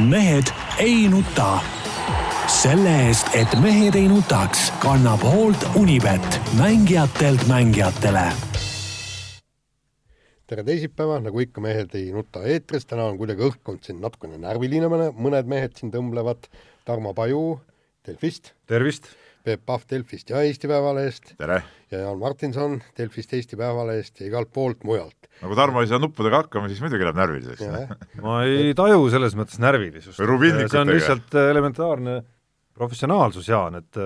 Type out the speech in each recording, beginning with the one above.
mehed ei nuta. selle eest, et mehed ei nutaks, kannab hoolt Unibet, mängijatelt mängijatele. tere teisipäeva, nagu ikka, Mehed ei nuta eetris, täna on kuidagi õhkkond siin natukene närviline, mõned mehed siin tõmblevad. Tarmo Paju Delfist. tervist Peep Pahv Delfist ja Eesti Päevalehest. tere! ja Jaan Martinson Delfist, Eesti Päevalehest ja igalt poolt mujalt. no kui Tarmo ei saa nuppudega hakkama, siis muidugi läheb närviliseks. ma ei taju selles mõttes närvilisust. see on lihtsalt elementaarne professionaalsus, Jaan, et,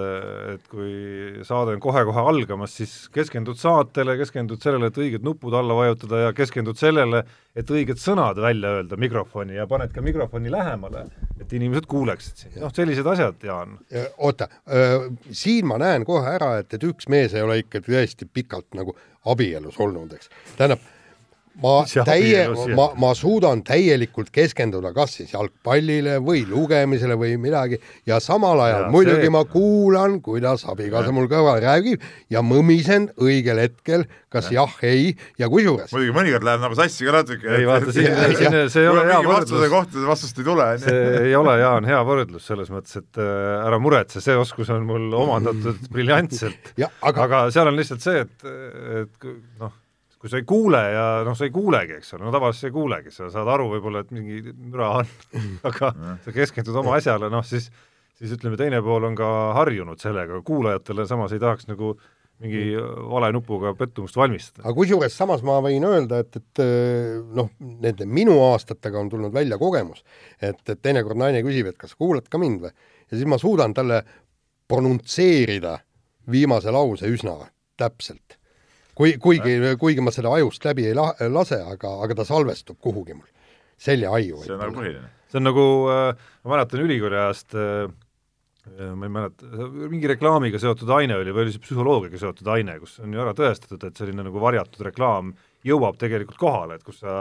et kui saade on kohe-kohe algamas, siis keskendud saatele, keskendud sellele, et õiged nupud alla vajutada ja keskendud sellele, et õiged sõnad välja öelda mikrofoni ja paned ka mikrofoni lähemale, et inimesed kuuleksid sind. noh, sellised asjad, Jaan. oota, siin ma näen kohe ära, et, et üks mees ei ole ikka tõesti pikalt nagu abielus olnud, eks. tähendab ma täie, ma, ma suudan täielikult keskenduda kas siis jalgpallile või lugemisele või midagi ja samal ajal ja, muidugi see... ma kuulan, kuidas abikaasa mul kõrval räägib ja mõmisen õigel hetkel, kas jah, ei ja kusjuures. muidugi mõnikord läheb nagu sassi ka natuke. ei vaata, siin, siin see ei ole hea võrdlus. kohta vastust ei tule. see ei ole, Jaan, hea võrdlus selles mõttes, et äh, ära muretse, see oskus on mul omandatud briljantselt. Aga... aga seal on lihtsalt see, et, et noh kui sa ei kuule ja noh, sa ei kuulegi, eks ole, no tavaliselt sa ei kuulegi, sa saad aru võib-olla, et mingi müra on. Aga sa keskendud oma asjale, noh siis, siis ütleme, teine pool on ka harjunud sellega, kuulajatele samas ei tahaks nagu mingi vale nupuga pettumust valmistada. aga kusjuures samas ma võin öelda, et, et noh, nende minu aastatega on tulnud välja kogemus, et, et teinekord naine küsib, et kas sa kuulad ka mind või, ja siis ma suudan talle pronuntsseerida viimase lause üsna täpselt kui, kuigi, kuigi ma seda ajust läbi ei la-, lase, aga, aga ta salvestub kuhugi mul, seljaaiu. see on nagu põhiline. see on nagu äh,, ma mäletan ülikooli ajast äh, äh, ma ei mäleta, mingi reklaamiga seotud aine oli või oli see psühholoogiaga seotud aine, kus on ju ära tõestatud, et selline nagu varjatud reklaam jõuab tegelikult kohale, et kus sa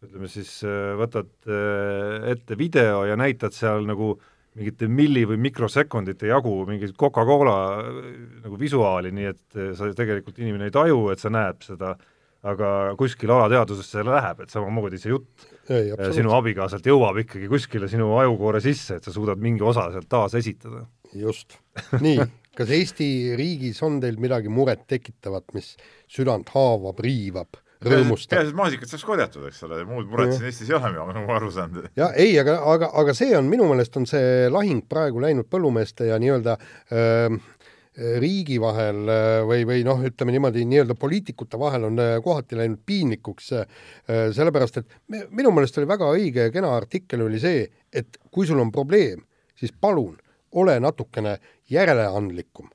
ütleme siis, äh, võtad äh, ette video ja näitad seal nagu äh, mingite milli- või mikrosekundite jagu mingit Coca-Cola nagu visuaali, nii et sa tegelikult, inimene ei taju, et sa näed seda, aga kuskil alateadvusesse see läheb, et samamoodi see jutt ei, sinu abikaasalt jõuab ikkagi kuskile sinu ajukoore sisse, et sa suudad mingi osa sealt taas esitada. just. nii, kas Eesti riigis on teil midagi muret tekitavat, mis südant haavab, riivab rõõmustab. peaasi, et maasikad saaks korjatud, eks ole, muud muret siin Eestis ei ole, nagu ma aru saan. ja ei, aga, aga, aga see on minu meelest on see lahing praegu läinud põllumeeste ja nii-öelda riigi vahel või, või noh, ütleme niimoodi, nii-öelda poliitikute vahel on kohati läinud piinlikuks, sellepärast et minu meelest oli väga õige ja kena artikkel oli see, et kui sul on probleem, siis palun ole natukene järeleandlikum,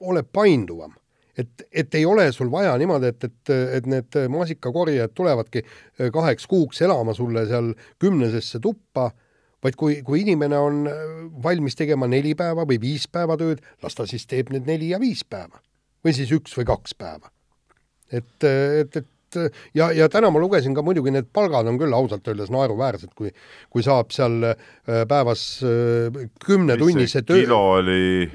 ole painduvam et, et ei ole sul vaja niimoodi, et, et, et need maasikakorjajad tulevadki äh, kaheks kuuks elama sulle seal kümnesesse tuppa, vaid kui, kui inimene on äh, valmis tegema neli päeva või viis päeva tööd, las ta siis teeb need neli ja viis päeva. või siis üks või kaks päeva. et, et, et ja, ja täna ma lugesin ka muidugi, need palgad on küll ausalt öeldes naeruväärsed, kui, kui saab seal äh, päevas kümnetunnise töö. kilo oli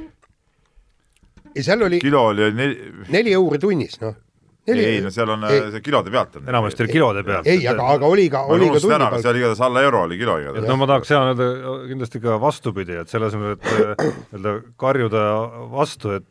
ei, seal oli kilo oli neli, neli euri tunnis, noh. Neli... ei, no seal on, see kilode pealt on. enamasti oli kilode pealt. ei, aga, aga oli ka, oli ka tunni pealt. seal igatahes alla euro oli kilo igatahes. no ma tahaks hea öelda kindlasti ka vastupidi, et selle asemel, et nii-öelda karjuda vastu, et,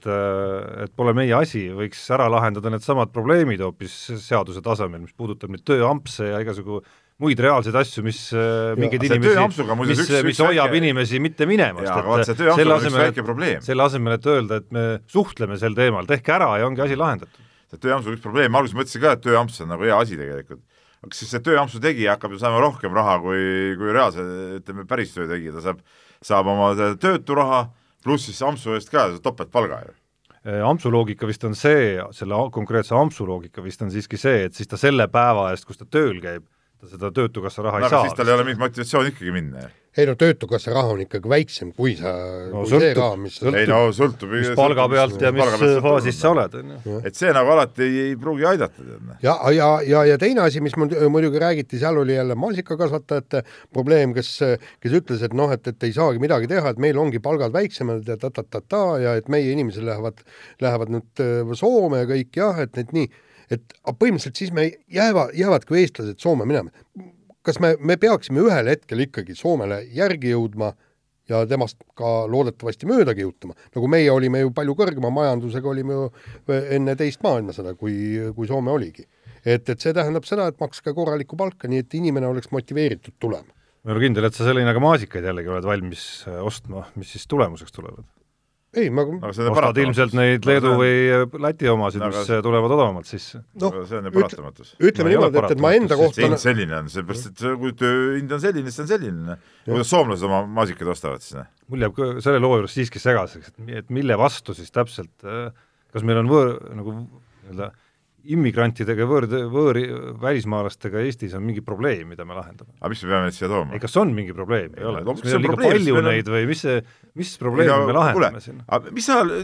et pole meie asi, võiks ära lahendada needsamad probleemid hoopis seaduse tasemel, mis puudutab nüüd tööampse ja igasugu muid reaalseid asju, mis äh, mingeid inimesi, mis, mis hoiab väike... inimesi mitte minemast, et selle asemel, selle asemel, et öelda, et me suhtleme sel teemal, tehke ära ja ongi asi lahendatud. see tööampsu üks probleem, ma alguses mõtlesin ka, et tööamps on nagu hea asi tegelikult. aga siis see tööampsu tegija hakkab ju saama rohkem raha kui, kui reaalse, ütleme, päris töö tegija, ta saab, saab oma tööturaha pluss siis ampsu eest ka topeltpalga ju äh, ampsu loogika vist on see, selle konkreetse ampsu loogika vist on siiski see, et siis ta selle päeva eest, kus ta tööl käib, ta seda Töötukassa raha no, ei saa. siis tal ei ole mingit motivatsiooni ikkagi minna ju ei no Töötukassa raha on ikkagi väiksem, kui sa no, kui sõltub, raha, mis sõltub, ei no sõltub mis palga pealt ja mis faasis sa oled, on ju. et see nagu alati ei, ei pruugi aidata, tead. Noh. ja, ja, ja, ja teine asi, mis mul muidugi räägiti, seal oli jälle maasikakasvatajate probleem, kes, kes ütles, et noh, et, et ei saagi midagi teha, et meil ongi palgad väiksemad ja ta-ta-ta-ta ja et meie inimesed lähevad, lähevad nüüd äh, Soome ja kõik jah, et need nii et põhimõtteliselt siis me jääva, jäävadki eestlased Soome minema. kas me, me peaksime ühel hetkel ikkagi Soomele järgi jõudma ja temast ka loodetavasti mööda kihutama, nagu meie olime ju palju kõrgema majandusega, olime ju enne teist maailmasõda, kui, kui Soome oligi. et, et see tähendab seda, et makske korralikku palka, nii et inimene oleks motiveeritud tulema. ma ei ole kindel, et sa selline ka maasikaid jällegi oled valmis äh, ostma, mis siis tulemuseks tulevad ei, ma ostad ilmselt neid Leedu või Läti omasid, mis aga... tulevad odavamalt sisse. noh, see on ju paratamatus. ütleme niimoodi, et, et ma enda kohta hind selline on, seepärast et kui tööhind on selline, siis see on selline. kuidas soomlased oma maasikaid ostavad siis? mul jääb selle loo juures siiski segaseks, et, mille vastu siis täpselt, äh, kas meil on võõr, nagu nii-öelda immigrantidega, võõr, võõr, välismaalastega Eestis on mingi probleem, mida me lahendame. aga miks me peame neid siia tooma? ei, kas on mingi probleem, ei ole? kas meil on liiga probleem, palju on... neid või mis see, mis probleemi no, me lahendame siin? mis ajal,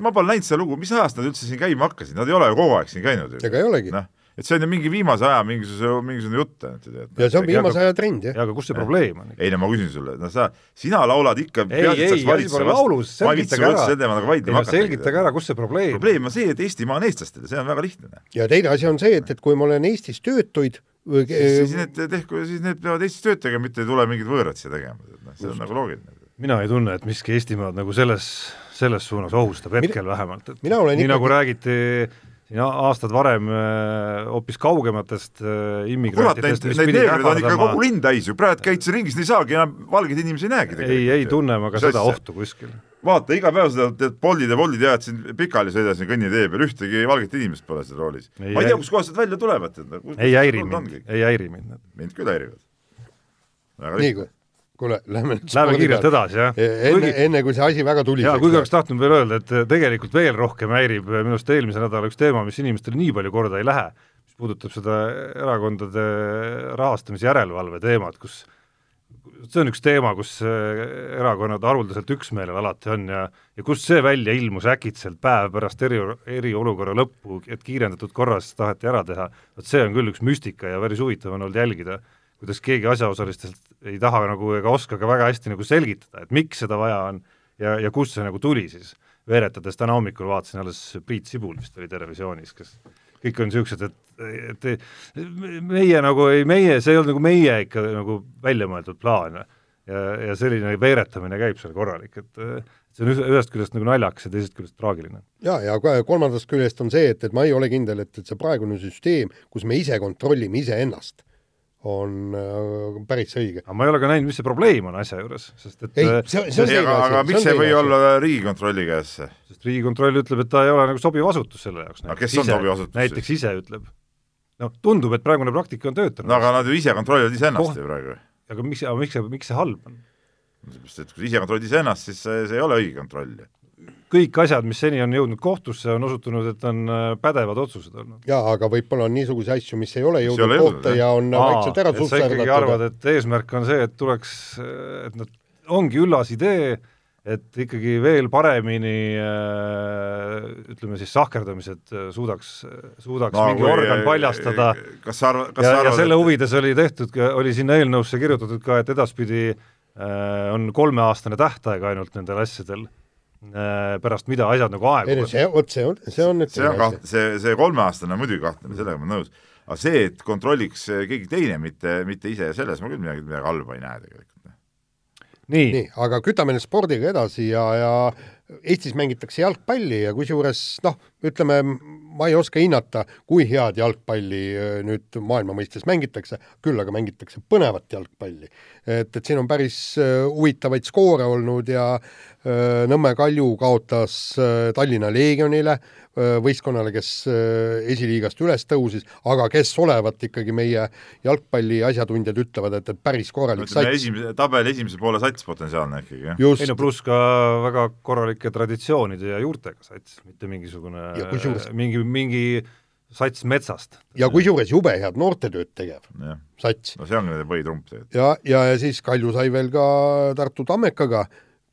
ma pole näinud seda lugu, mis ajast nad üldse siin käima hakkasid, nad ei ole ju kogu aeg siin käinud ju. ega ei olegi. noh et see on ju mingi viimase aja mingisuguse, mingisugune jutt, et tead. ja see on viimase aja trend, jah. ja aga kus see probleem on? ei no ma küsin sulle, no sa, sina laulad ikka ei, ei, asi pole laulus, selgitage ära. ei no selgitage ära, kus see probleem probleem on see, et Eestimaa on eestlastele, see on väga lihtne. ja teine asi on see, et, et kui ma olen Eestis töötuid või siis, siis need tehku, siis need peavad Eestis tööd tegema, mitte ei tule mingid võõrad siia tegema, noh, see on nagu loogiline. mina ei tunne, et miski Eestimaad nagu selles, selles suunas ohustab, hetkel mina, vähemalt, et nii ikkagi... nagu räägiti siin aastad varem äh, hoopis kaugematest äh, immigrantidest, mis neid neegreid on ikka kogu linn täis ju, praegu käid sa ringis, ei saagi enam valgeid inimesi ei näegi ei, ei tunne ma ka seda ohtu kuskil. vaata, iga päev seda tead, Boldid ja Woldid jäävad siin pikali, sõidasin kõnnitee peal, ühtegi valget inimest pole seal roolis. ma ei tea, kustkohast nad välja tulevad. ei häiri mind, ei häiri mind. mind küll häirivad. nii, kuule, lähme nüüd Lähme kiirelt edasi, jah. Enne enne kui see asi väga tuliseks jaa, kuigi oleks tahtnud veel öelda, et tegelikult veel rohkem häirib minu arust eelmise nädala üks teema, mis inimestele nii palju korda ei lähe, mis puudutab seda erakondade rahastamise järelevalve teemat, kus see on üks teema, kus erakonnad haruldaselt üksmeelel alati on ja ja kust see välja ilmus äkitselt päev pärast eri, eriolukorra lõppu, et kiirendatud korras taheti ära teha, vot see on küll üks müstika ja päris huvitav on olnud jälgida kuidas keegi asjaosalistest ei taha nagu ega oska ka väga hästi nagu selgitada, et miks seda vaja on ja, ja kust see nagu tuli siis. veeretades täna hommikul vaatasin alles Priit Sibul vist oli Terevisioonis, kes kõik on niisugused, et, et meie nagu ei, meie, see ei olnud nagu meie ikka nagu välja mõeldud plaan ja, ja selline veeretamine käib seal korralik, et see on ühest küljest nagu naljakas ja teisest küljest traagiline. ja, ja kolmandast küljest on see, et, et ma ei ole kindel, et, et see praegune süsteem, kus me ise kontrollime iseennast on äh, päris õige. aga ma ei ole ka näinud, mis see probleem on asja juures, sest et ei, äh, see, see on teine asi. aga miks ei või olla Riigikontrolli käes see? sest Riigikontroll ütleb, et ta ei ole nagu sobiv asutus selle jaoks. aga kes on ise, sobiv asutus näiteks ise ütleb. noh, tundub, et praegune praktika on töötanud. no aga nad ju ise kontrollivad iseennast Koht... ju praegu. aga miks, aga miks see, miks see halb on? sellepärast, et kui ise kontrollid iseennast, siis see, see ei ole õige kontroll kõik asjad, mis seni on jõudnud kohtusse, on osutunud, et on äh, pädevad otsused olnud. jaa, aga võib-olla on niisuguseid asju, mis ei ole jõudnud ei kohta ja on Aa, vaikselt ära susserdatud. sa ikkagi arvad, et eesmärk on see, et tuleks, et nad, ongi üllas idee, et ikkagi veel paremini äh, ütleme siis sahkerdamised äh, suudaks, suudaks no, mingi organ paljastada kas sa arvad, kas ja, sa arvad, ja selle huvides oli tehtud, oli sinna eelnõusse kirjutatud ka, et edaspidi äh, on kolmeaastane tähtaeg ainult nendel asjadel Äh, pärast mida asjad nagu aeguvad. see, vot see on, see on nüüd see on kaht-, see, see kolmeaastane on muidugi kahtlane, sellega ma olen nõus. aga see, et kontrolliks keegi teine, mitte, mitte ise, selles ma küll midagi, midagi halba ei näe tegelikult. nii, nii, aga kütame nüüd spordiga edasi ja, ja Eestis mängitakse jalgpalli ja kusjuures noh, ütleme, ma ei oska hinnata, kui head jalgpalli äh, nüüd maailma mõistes mängitakse, küll aga mängitakse põnevat jalgpalli. et, et siin on päris äh, huvitavaid skoore olnud ja äh, Nõmme Kalju kaotas Tallinna Leegionile, võistkonnale, kes esiliigast üles tõusis, aga kes olevat ikkagi meie jalgpalli asjatundjad ütlevad, et, et päris korralik sats. esimese, tabeli esimese poole sats potentsiaalne ikkagi, jah? ei no pluss ka väga korralike traditsioonide ja juurtega sats, mitte mingisugune mingi mingi sats metsast. ja kusjuures jube head noortetööd tegev ja. sats. no see on nende põhitrump tegelikult. ja, ja, ja siis Kalju sai veel ka Tartu Tammekaga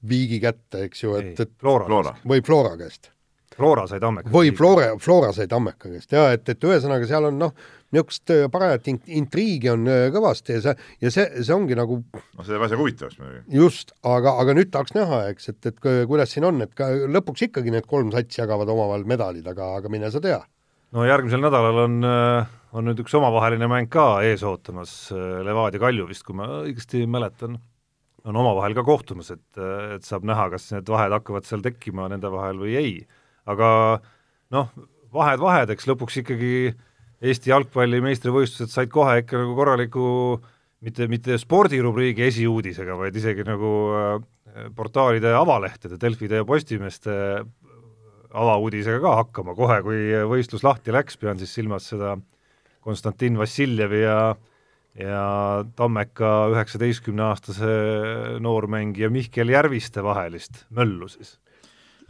viigi kätte, eks ju, et, et Flora, Flora. või Flora käest. Flora sai Tammeka. või Flora, Flora sai Tammeka käest ja et, et ühesõnaga seal on noh, niisugust äh, parajat intriigi on äh, kõvasti ja see, ja see, see ongi nagu no see teeb asja huvitavaks muidugi. just, aga, aga nüüd tahaks näha, eks, et, et kuidas siin on, et ka lõpuks ikkagi need kolm satsi jagavad omavahel medalid, aga, aga mine sa tea. no järgmisel nädalal on, on nüüd üks omavaheline mäng ka ees ootamas, Levadia Kalju vist, kui ma õigesti mäletan, on omavahel ka kohtumas, et, et saab näha, kas need vahed hakkavad seal tekkima nende vahel või ei. aga noh, vahed vahedeks, lõpuks ikkagi Eesti jalgpalli meistrivõistlused said kohe ikka nagu korraliku mitte, mitte spordirubriigi esiuudisega, vaid isegi nagu äh, portaalide avalehtede, Delfide ja Postimeeste avauudisega ka hakkama. Kohe, kui võistlus lahti läks, pean siis silmas seda Konstantin Vassiljevi ja ja Tammeka üheksateistkümneaastase noormängija Mihkel Järviste vahelist möllu siis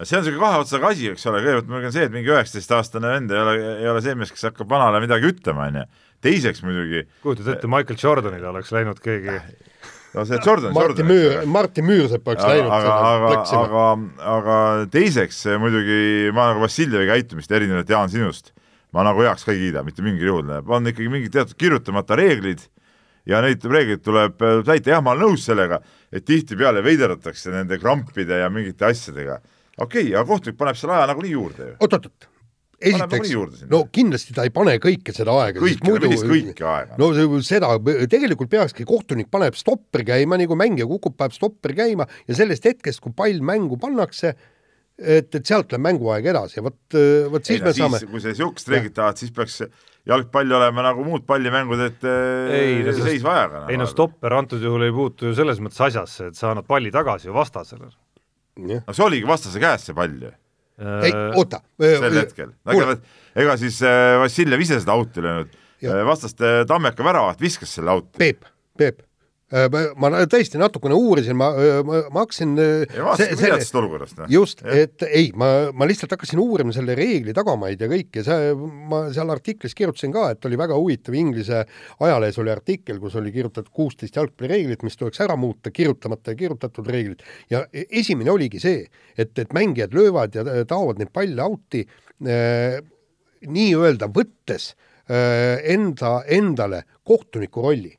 see on niisugune kahe otsaga asi, eks ole, kõigepealt ma ütlen see, et mingi üheksateistaastane vend ei ole, ei ole see mees, kes hakkab vanale midagi ütlema, on ju. teiseks muidugi kujutad ette, Michael Jordanile oleks läinud keegi no see Jordan, Martin Müür, Martin Müürsepp oleks läinud aga, aga, aga, aga teiseks muidugi ma nagu Vassiljevi käitumist erinevalt Jaan sinust, ma nagu heaks ka ei kiida mitte mingil juhul, on ikkagi mingid teatud kirjutamata reeglid ja neid reegleid tuleb täita, jah, ma olen nõus sellega, et tihtipeale veiderdatakse nende krampide ja mingite asjadega okei okay,, aga kohtunik paneb selle aja nagunii juurde ju. oot-oot, esiteks, no kindlasti ta ei pane kõike seda aega. kõike, muidu... millist kõike aega? no seda, tegelikult peakski kohtunik paneb stopperi käima, nii kui mängija kukub, paneb stopperi käima ja sellest hetkest, kui pall mängu pannakse, et, et sealt läheb mänguaeg edasi ja vot, vot siis ei, me siis, saame kui sa niisugust reeglit tahad, siis peaks jalgpall olema nagu muud pallimängud, et ei, seisva ajaga. ei no stopper antud juhul ei puutu ju selles mõttes asjasse, et sa annad palli tagasi ju vastasele no see oligi vastase käes, see pall ju. ei, oota. sel hetkel, ega, siis äh, Vassiljev ise seda out'i löönud, vastaste Tammeka väravat viskas selle out'i. Peep, Peep Äh, ma tõesti natukene uurisin, ma, ma, ma hakkasin ja vaatasid midagi olukorrast? just, et ei, ma, ma lihtsalt hakkasin uurima selle reegli tagamaid ja kõike, see, ma seal artiklis kirjutasin ka, et oli väga huvitav, Inglise ajalehes oli artikkel, kus oli kirjutatud kuusteist jalgpallireeglit, mis tuleks ära muuta, kirjutamata ja kirjutatud reeglid. ja e-, esimene oligi see, et, et mängijad löövad ja taovad neid palle out'i äh, nii-öelda võttes äh, enda, endale kohtuniku rolli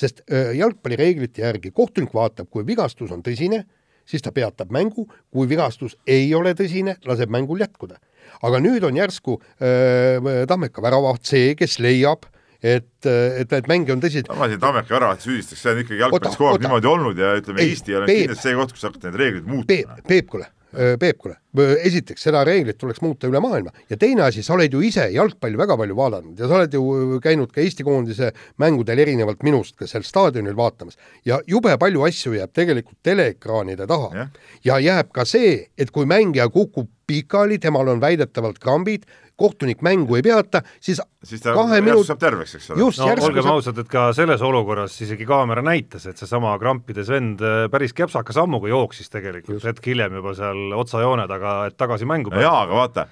sest jalgpallireeglite järgi kohtunik vaatab, kui vigastus on tõsine, siis ta peatab mängu, kui vigastus ei ole tõsine, laseb mängul jätkuda. aga nüüd on järsku äh, Tammeka väravaht see, kes leiab, et, et need mänge on tõsiselt ma siin Tammeka väravat süüdistaks, see on ikkagi jalgpallis kogu aeg niimoodi olnud ja ütleme, Eesti ei ole kindlasti see koht, kus hakata neid reegleid muutma. Peep, Peep, kuule Peep, kuule, esiteks seda reeglit tuleks muuta üle maailma. Ja teine asi, sa oled ju ise jalgpalli väga palju vaadanud ja sa oled ju käinud ka Eesti koondise mängudel erinevalt minust ka seal staadionil vaatamas. Ja jube palju asju jääb tegelikult teleekraanide taha. Ja. ja jääb ka see, et kui mängija kukub pikali, temal on väidetavalt krambid, kohtunik mängu ei peata, siis siis ta kahe minut... saab terveks, eks ole. no olgem saab... ausad, et ka selles olukorras isegi kaamera näitas, et seesama krampides vend äh, päris käpsaka sammuga jooksis tegelikult hetk hiljem juba seal otsajoone taga, et tagasi mängu no jaa, aga vaata,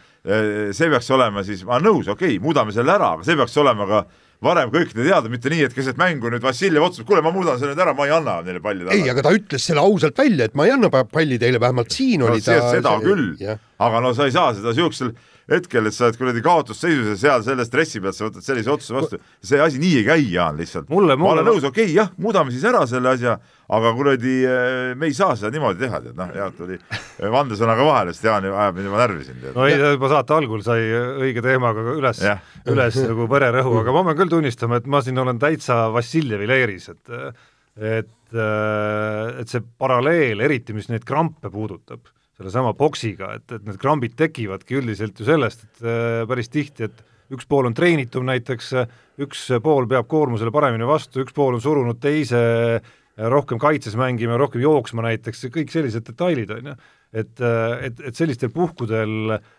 see peaks olema siis, ma olen nõus, okei okay,, muudame selle ära, aga see peaks olema ka varem kõikide teada, mitte nii, et keset mängu nüüd Vassiljev otsustab, kuule, ma muudan selle nüüd ära, ma ei anna neile palli tagasi. ei, aga ta ütles selle ausalt välja, et ma ei anna palli teile, vähemalt siin no, oli ta seda küll, aga no sa ei saa seda niisugusel hetkel, et sa oled kuradi kaotusseisus ja seal selle stressi pealt sa võtad sellise otsuse vastu, see asi nii ei käi, Jaan, lihtsalt. ma olen nõus, okei okay,, jah, muudame siis ära selle asja, aga kuradi eh, me ei saa seda niimoodi teha, tead, noh, Jaan tuli vandesõnaga vahele, sest Jaan ajab mind juba närvi siin. no ei, juba saate algul sai õige teemaga üles, üles nagu vererõhu, aga ma pean küll tunnistama, et ma siin olen täitsa Vassiljevi leeris, et et, et see paralleel, eriti mis neid krampe puudutab sellesama boksiga, et, et need krambid tekivadki üldiselt ju sellest, et äh, päris tihti, et üks pool on treenitum näiteks, üks pool peab koormusele paremini vastu, üks pool on surunud teise rohkem kaitses mängima, rohkem jooksma näiteks, kõik sellised detailid, on ju. et, et, et sellistel puhkudel äh,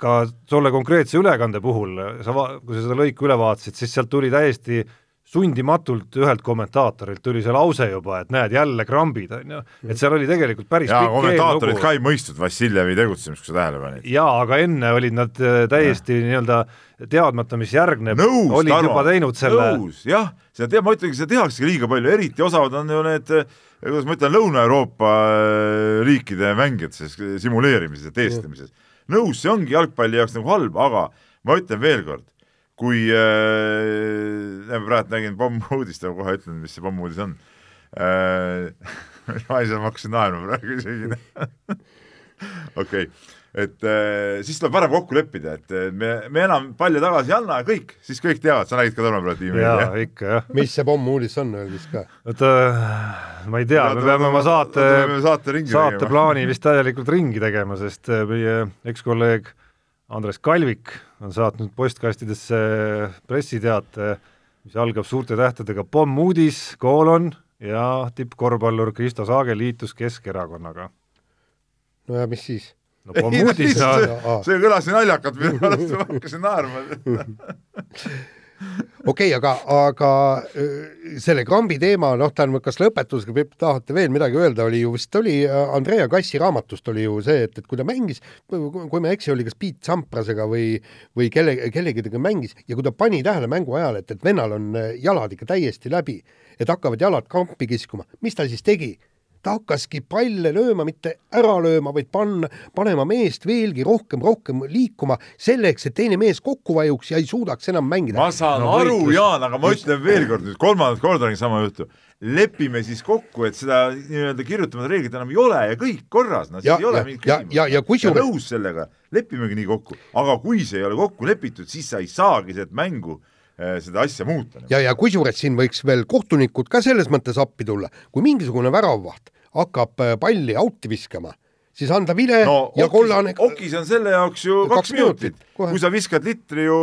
ka tolle konkreetse ülekande puhul, sa va-, kui sa seda lõiku üle vaatasid, siis sealt tuli täiesti äh, sundimatult ühelt kommentaatorilt tuli see lause juba, et näed, jälle krambid, on ju, et seal oli tegelikult päris jaa, kommentaatorid ka ei mõistnud Vassiljevi tegutsemist, kui sa tähele panid. jaa, aga enne olid nad äh, täiesti nii-öelda teadmata, mis järgneb, olid Tarmo, juba teinud selle nõus, jah, seda teab, ma ütlengi, seda tehaksegi liiga palju, eriti osavad on ju need äh, kuidas ma ütlen, Lõuna-Euroopa äh, riikide mängijad selles simuleerimises ja teestlemises. nõus, see ongi jalgpalli jaoks nagu halb, aga ma ütlen veel kord, kui äh,, praegu nägin pommuudist, ma kohe ütlen, mis see pommuudis on äh,. ma ise, hakkasin naerma praegu isegi okei okay., et äh, siis tuleb varem kokku leppida, et äh, me, me enam palle tagasi ei anna ja kõik, siis kõik teavad, sa nägid ka Tormepeale tiimi. jaa, ikka jah. mis see pommuudis on, öelge siis ka. oota, ma ei tea, me peame oma saate, saate, saateplaani vist täielikult ringi tegema, sest äh, meie ekskolleeg Andres Kalvik on saatnud postkastidesse pressiteate, mis algab suurte tähtedega pommuudis, koolon ja tippkorvpallur Kristo Saage liitus Keskerakonnaga. no ja mis siis? no pommuudis no, see kõlas naljakalt, minu arust ma hakkasin naerma okei okay,, aga, aga äh, selle Krambi teema, noh, tähendab, kas lõpetusega tahate veel midagi öelda, oli ju vist oli äh, Andrea Kassi raamatust oli ju see, et, et kui ta mängis, kui ma ei eksi, oli kas Piet Samprasega või, või kelle, kellegidega mängis ja kui ta pani tähele mängu ajal, et, et vennal on äh, jalad ikka täiesti läbi, et hakkavad jalad krampi kiskuma, mis ta siis tegi? Ta hakkaski palle lööma, mitte ära lööma, vaid panna, panema meest veelgi rohkem, rohkem liikuma selleks, et teine mees kokku vajuks ja ei suudaks enam mängida. ma saan no, aru, Jaan, aga ma ütlen veel kord nüüd, kolmandat korda räägin sama juttu. lepime siis kokku, et seda nii-öelda kirjutamata reeglit enam ei ole ja kõik korras, no siis ja, ei ole mingit küsimust. ja, ja, ja kusjuures nõus sellega, lepimegi nii kokku, aga kui see ei ole kokku lepitud, siis sa ei saagi seda mängu eh, seda asja muuta. ja, ja kusjuures siin võiks veel kohtunikud ka selles mõttes appi tulla, kui mingisugune väravvaht hakkab äh, palli out'i viskama, siis anda vile no, ja okis, kollane. okis on selle jaoks ju kaks, kaks minutit, minutit., kui sa viskad litri ju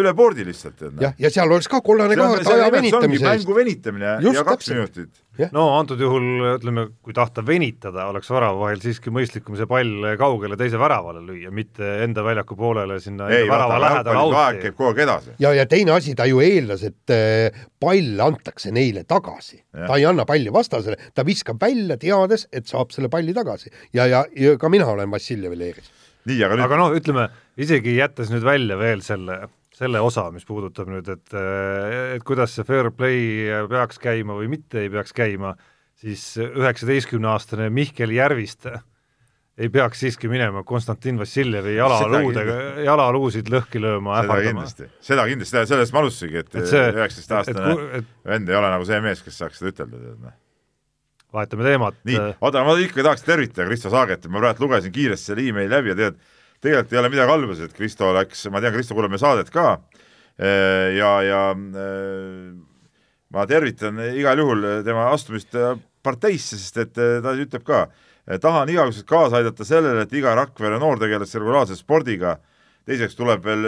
üle boardi lihtsalt. jah, ja seal oleks ka kollane kaart aja venitamise eest. mängu venitamine Just, ja kaks täpselt. minutit no antud juhul ütleme, kui tahta venitada, oleks värava vahel siiski mõistlikum see pall kaugele teise väravale lüüa, mitte enda väljaku poolele sinna ei, värava lähedale auti. käib kogu aeg edasi. ja, ja teine asi, ta ju eeldas, et äh, pall antakse neile tagasi. ta ei anna palli vastasele, ta viskab välja, teades, et saab selle palli tagasi. ja, ja, ja ka mina olen Vassiljevi leeris. nii, aga nüüd aga noh, ütleme isegi jättes nüüd välja veel selle selle osa, mis puudutab nüüd, et, et kuidas see fair play peaks käima või mitte ei peaks käima, siis üheksateistkümneaastane Mihkel Järviste ei peaks siiski minema Konstantin Vassiljevi jalaluudega, jalaluusid lõhki lööma, ähvardama. seda kindlasti, sellest ma alustasingi, et üheksateistaastane vend ei ole nagu see mees, kes saaks seda ütelda, tead noh vahetame teemat. nii, oota, ma ikka tahaks tervitada Kristo Saaget, ma praegu lugesin kiiresti selle emaili läbi ja tead, tegelikult ei ole midagi halba, sest Kristo läks, ma tean, Kristo kuulab meie saadet ka. Ja, ja ma tervitan igal juhul tema astumist parteisse, sest et ta ütleb ka, tahan igakülgselt kaasa aidata sellele, et iga Rakvere noor tegeleks regulaarselt spordiga, teiseks tuleb veel,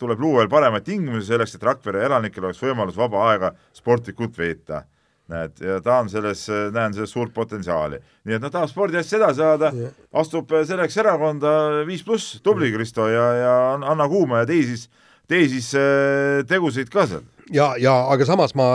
tuleb luua veel paremaid tingimusi selleks, et Rakvere elanikel oleks võimalus vaba aega sportlikult veeta näed, ja ta on selles, näen selles suurt potentsiaali. nii et noh, tahab spordi asja edasi ajada, astub selleks erakonda viis pluss, tubli Kristo ja, ja anna kuuma ja tee siis, tee siis äh, tegusid ka seal ja, ja aga samas ma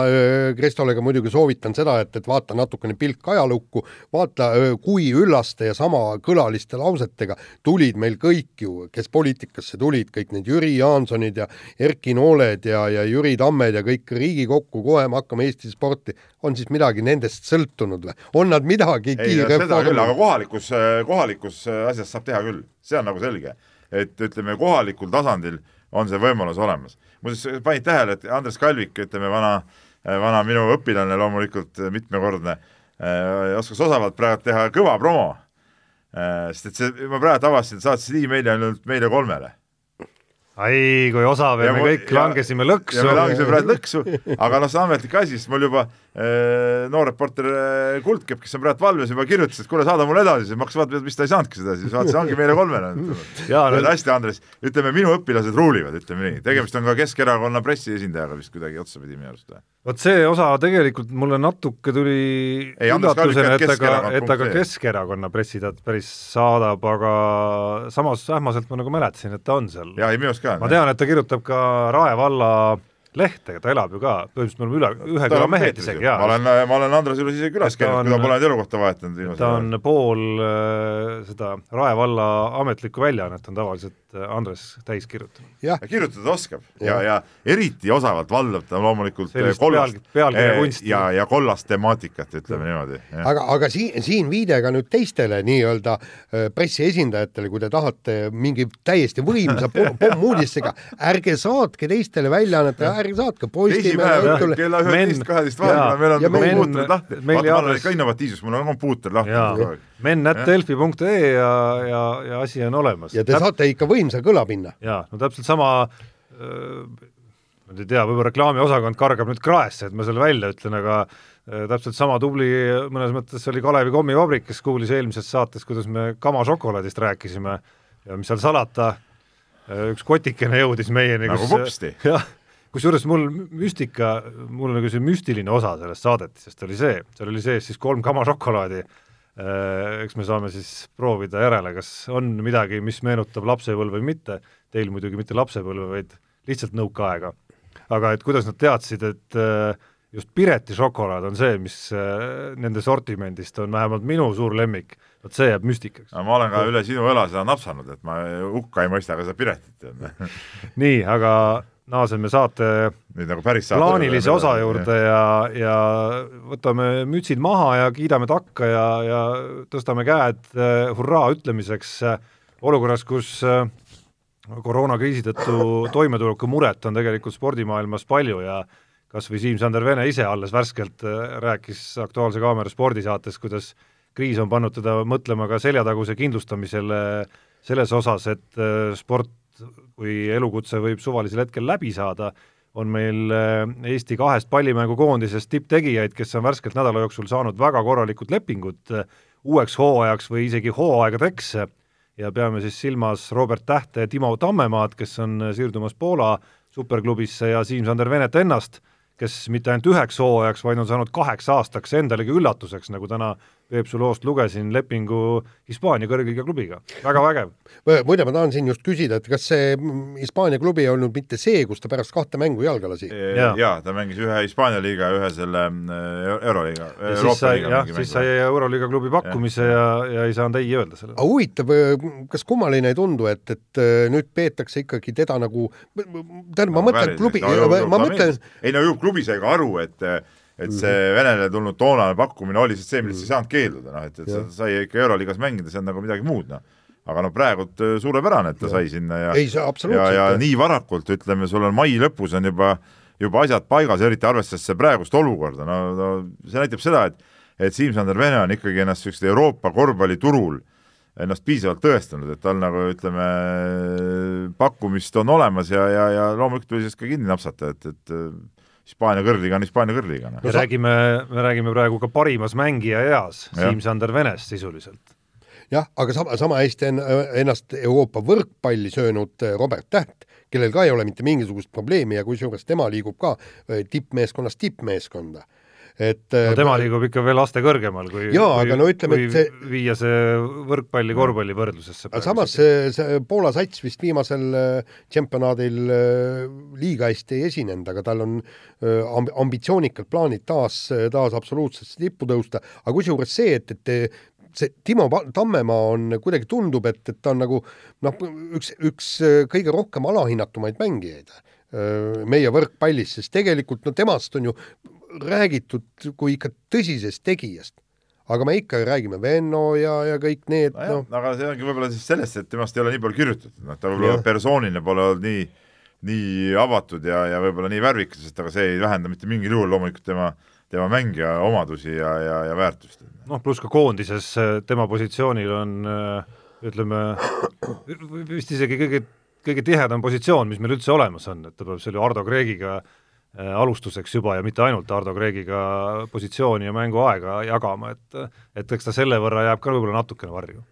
Kristole ka muidugi soovitan seda, et, et vaata natukene pilk ajalukku, vaata, kui üllaste ja sama kõlaliste lausetega tulid meil kõik ju, kes poliitikasse tulid, kõik need Jüri Jaansonid ja Erki Nooled ja, ja Jüri Tammed ja kõik Riigikokku, kohe me hakkame Eesti sporti, on siis midagi nendest sõltunud või? on nad midagigi reforminud? aga kohalikus, kohalikus asjas saab teha küll, see on nagu selge. et ütleme, kohalikul tasandil on see võimalus olemas muuseas, panid tähele, et Andres Kalvik, ütleme vana, vana minu õpilane, loomulikult mitmekordne, äh, oskas osavalt praegu teha kõva promo. Äh, sest et see, ma praegu avastasin, saatsid emaili ainult meile kolmele ai, kui osav ja, ja me kõik ja, langesime lõksu. ja me langesime praegu lõksu, aga noh, see on ametlik asi, sest mul juba äh, noor reporter äh, Kuldkepp, kes on praegu valves, juba kirjutas, et kuule, saada mulle edasi, siis ma hakkasin vaatama, mis ta ei saanudki seda, siis vaatasin, ongi meile kolmele. hästi, Andres, ütleme minu õpilased ruulivad, ütleme nii, tegemist on ka Keskerakonna pressiesindajaga vist kuidagi otsapidi minu arust või? Vot see osa tegelikult mulle natuke tuli üllatusena, et ta ka, et ta ka Keskerakonna pressiteadet päris saadab, aga samas ähmaselt ma nagu mäletasin, et ta on seal. jaa, ei minu arust ka. ma tean, et ta kirjutab ka Rae valla lehte, ta elab ju ka, põhimõtteliselt me oleme üle, ühe küla mehed isegi, jaa. ma olen, ma olen Andrese juures isegi külas käinud, kui ta pole elukohta vahetanud. ta on pool äh, seda Rae valla ametlikku väljaannet on tavaliselt äh, Andres täis kirjutanud. kirjutada oskab ja, ja eriti osavalt valdab ta loomulikult äh, Sellist kollast pealkirja kunsti. ja, ja kollast temaatikat, ütleme niimoodi. aga, aga siin, siin viide ka nüüd teistele nii-öelda pressiesindajatele, kui te tahate mingi täiesti võimsa pommuudisega, ärge saatke teistele väljaannetele ka Postimehe teisipäev õhtule. kella üheteist, kaheteist vahel, meil on Ja meil- kompuutrid lahti. vaata, ma olen jaotas- ikka innovatiivsus, mul on kompuuter lahti kogu aeg., men.delfi.ee ja, ja, ja asi on olemas. ja te saate ikka võimsa kõlapinna. jaa, no täpselt sama äh, ma nüüd ei tea, võib-olla reklaamiosakond kargab nüüd kraesse, et ma selle välja ütlen, aga äh, täpselt sama tubli mõnes mõttes oli Kalevi kommivabrik, kes kuulis eelmises saates, kuidas me kamašokolaadist rääkisime ja mis seal salata, üks kotikene jõudis meieni, Nagu popsti. jah, kusjuures mul müstika, mul nagu see müstiline osa sellest saadetisest oli see, seal oli sees siis kolm kamašokolaadi, eks me saame siis proovida järele, kas on midagi, mis meenutab lapsepõlve või mitte, teil muidugi mitte lapsepõlve, vaid lihtsalt nõukaaega. aga et kuidas nad teadsid, et äh, just Pireti šokolaad on see, mis äh, nende sortimendist on vähemalt minu suur lemmik, vot see jääb müstikaks. ma olen ka üle sinu õla seda napsanud, et ma hukka ei mõista ka seda Piretit. nii, aga naaseme saate nüüd nagu päris saate plaanilise osa juurde ja, ja võtame mütsid maha ja kiidame takka ja, ja tõstame käed äh, hurraa ütlemiseks äh, olukorras, kus äh, koroonakriisi tõttu toimetulekumuret on tegelikult spordimaailmas palju ja kas või Siim-Sander Vene ise alles värskelt rääkis Aktuaalse Kaamera spordisaates, kuidas kriis on pannud teda mõtlema ka seljataguse kindlustamisele selles osas, et sport kui elukutse võib suvalisel hetkel läbi saada, on meil äh, Eesti kahest pallimängukoondisest tipptegijaid, kes on värskelt nädala jooksul saanud väga korralikud lepingud äh, uueks hooajaks või isegi hooaegadeks. Ja peame siis silmas Robert Tähte ja Timo Tammemaad, kes on siirdumas Poola superklubisse ja Siim-Sander Venet ennast, kes mitte ainult üheks hooajaks, vaid on saanud kaheks aastaks endalegi üllatuseks, nagu täna Peepsu loost lugesin, lepingu Hispaania kõrgliiga klubiga, väga vägev. muide, ma tahan siin just küsida, et kas see mm, Hispaania klubi ei olnud mitte see, kus ta pärast kahte mängu jalga lasi? Jaa. jaa, ta mängis ühe Hispaania liiga ja ühe selle äh, Euroliiga, ja siis Euroopa sai, liiga jah, siis sai. Euroliiga klubi pakkumise ja, ja ei saanud ei öelda sellele. aga huvitav, kas kummaline ei tundu, et, et nüüd peetakse ikkagi teda nagu, tähendab, ma mõtlen klubi, ma mõtlen, ei no ju klubi sai ka aru, et et see Mhm. Venele tulnud toonane pakkumine oli siis see, millest ei saanud keelduda, noh et, et sa sai ikka Euroliigas mängida, see on nagu midagi muud, noh. aga no praegult äh, suurepärane, et ta sai sinna ja ei see ja, ja nii varakult, ütleme, sul on mai lõpus on juba juba asjad paigas, eriti arvestades praegust olukorda, no, no see näitab seda, et et Siim-Sander Vene on ikkagi ennast niisugusel Euroopa korvpalliturul ennast piisavalt tõestanud, et tal nagu ütleme, pakkumist on olemas ja, ja, ja loomulikult tuli sellest ka kinni napsata, et, et Hispaania kõrgliiga on Hispaania kõrgliiga, noh. me räägime, me räägime praegu ka parimas mängija eas. Siim-Sander Venest sisuliselt. jah, aga sama, sama hästi on ennast Euroopa võrkpalli söönud äh, Robert Täht, kellel ka ei ole mitte mingisugust probleemi ja kusjuures tema liigub ka äh, tippmeeskonnast tippmeeskonda. Et no äh, tema liigub ikka veel aste kõrgemal, kui Jaa, aga no ütleme, et see- viia see võrkpalli korvpalli võrdlusesse. aga samas see, see Poola sats vist viimasel äh, tšempionaadil äh, liiga hästi ei esinenud, aga tal on amb- ambitsioonikad plaanid taas, taas absoluutsesse tippu tõusta, aga kusjuures see, et, et see Timo Tammemaa on, kuidagi tundub, et, et ta on nagu noh, üks, üks kõige rohkem alahinnatumaid mängijaid meie võrkpallis, sest tegelikult no temast on ju räägitud kui ikka tõsisest tegijast. aga me ikka räägime Venno ja, ja kõik need noh, no., aga see ongi võib-olla siis sellest, et temast ei ole nii palju kirjutatud, noh ta võib-olla persoonina pole olnud nii nii avatud ja, ja võib-olla nii värvikas, sest aga see ei vähenda mitte mingil juhul loomulikult tema, tema mängija omadusi ja, ja, ja väärtust. noh, pluss ka koondises äh, tema positsioonil on äh, ütleme, vist isegi kõige, kõige tihedam positsioon, mis meil üldse olemas on, et ta peab seal ju Ardo Kreegiga äh, alustuseks juba ja mitte ainult Ardo Kreegiga positsiooni ja mänguaega jagama, et et eks ta selle võrra jääb ka võib-olla natukene varju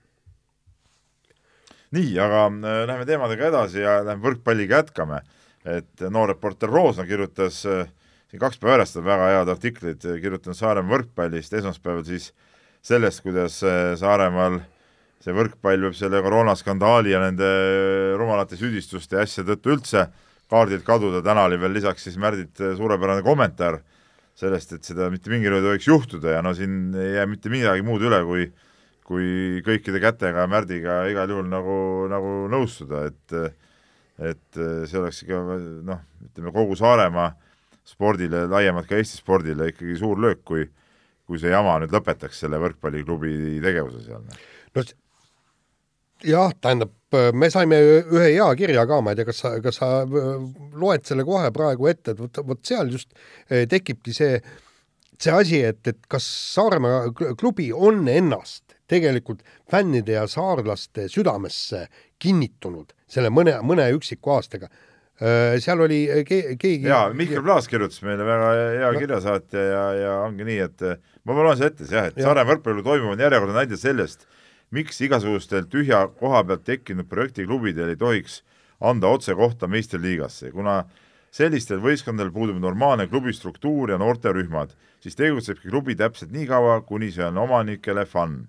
nii, aga äh, läheme teemadega edasi ja läheme võrkpalliga jätkame. et noor reporter Roosna kirjutas äh, siin kaks päeva järjest on väga head artiklid äh, kirjutanud Saaremaa võrkpallist, esmaspäeval siis sellest, kuidas äh, Saaremaal see võrkpall võib selle koroonaskandaali ja nende rumalate süüdistuste ja asjade tõttu üldse kaardilt kaduda, täna oli veel lisaks siis Märdit äh, suurepärane kommentaar sellest, et seda mitte mingil juhul ei tohiks juhtuda ja no siin ei jää mitte midagi muud üle, kui kui kõikide kätega Märdiga igal juhul nagu, nagu nõustuda, et et see oleks ikka noh, ütleme kogu Saaremaa spordile, laiemalt ka Eesti spordile ikkagi suur löök, kui kui see jama nüüd lõpetaks selle võrkpalliklubi tegevuse seal. no s- jah, tähendab, me saime ühe hea kirja ka, ma ei tea, kas sa, kas sa äh, loed selle kohe praegu ette, et vot, vot seal just äh, tekibki see, see asi, et, et kas Saaremaa klubi on ennast tegelikult fännide ja saarlaste südamesse kinnitunud selle mõne, mõne üksiku aastaga äh, seal oli ke keegi jaa, Mihkel Plaas kirjutas meile väga hea kirjasaatja ja, ja ongi nii, et ma loen selle ette siis jah, et ja. Saaremaa võrkpalli toimub on järjekordne näide sellest, miks igasugustel tühja koha pealt tekkinud projektiklubidel ei tohiks anda otsekohta meistriliigasse, kuna sellistel võistkondadel puudub normaalne klubi struktuur ja noorterühmad, siis tegutsebki klubi täpselt nii kaua, kuni see on omanikele fun.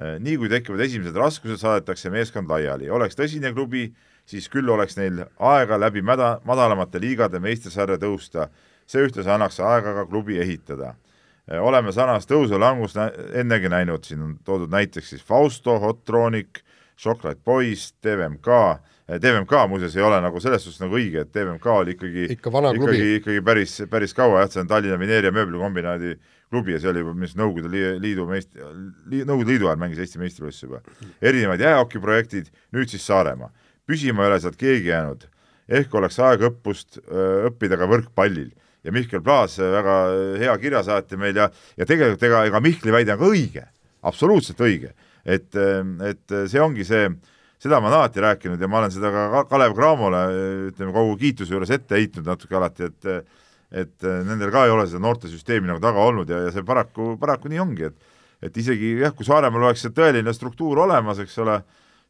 Eh, nii kui tekivad esimesed raskused, saadetakse meeskond laiali, oleks tõsine klubi, siis küll oleks neil aega läbi mäda, madalamate liigade meistrisarja tõusta, see ühtlasi annaks aega ka klubi ehitada. Eh, oleme sarnast tõusu-langust ennegi näinud, siin on toodud näiteks siis Fausto, Hotronic, Chocolate Boys, TVMK, eh, TVMK muuseas ei ole nagu selles suhtes nagu õige, et TVMK oli ikkagi ikka vana klubi. ikkagi, ikkagi päris, päris kaua jah, see on Tallinna Mineeria mööblikombinaadi klubi ja see oli juba mis Nõukogude Liidu meist-, Nõukogude Liidu ajal mängis Eesti meistrivõistlusi juba. erinevad jäähokiprojektid, nüüd siis Saaremaa. püsima ei ole sealt keegi jäänud. ehk oleks aeg õppust õppida ka võrkpallil ja Mihkel Plaas, väga hea kirjasaatja meil ja, ja tegelikult ega, ega Mihkli väide on ka õige, absoluutselt õige. et, et see ongi see, seda ma olen alati rääkinud ja ma olen seda ka Kalev Cramole, ütleme kogu kiituse juures ette heitnud natuke alati, et et nendel ka ei ole seda noortesüsteemi nagu taga olnud ja, ja see paraku, paraku nii ongi, et et isegi jah, kui Saaremaal oleks see tõeline struktuur olemas, eks ole,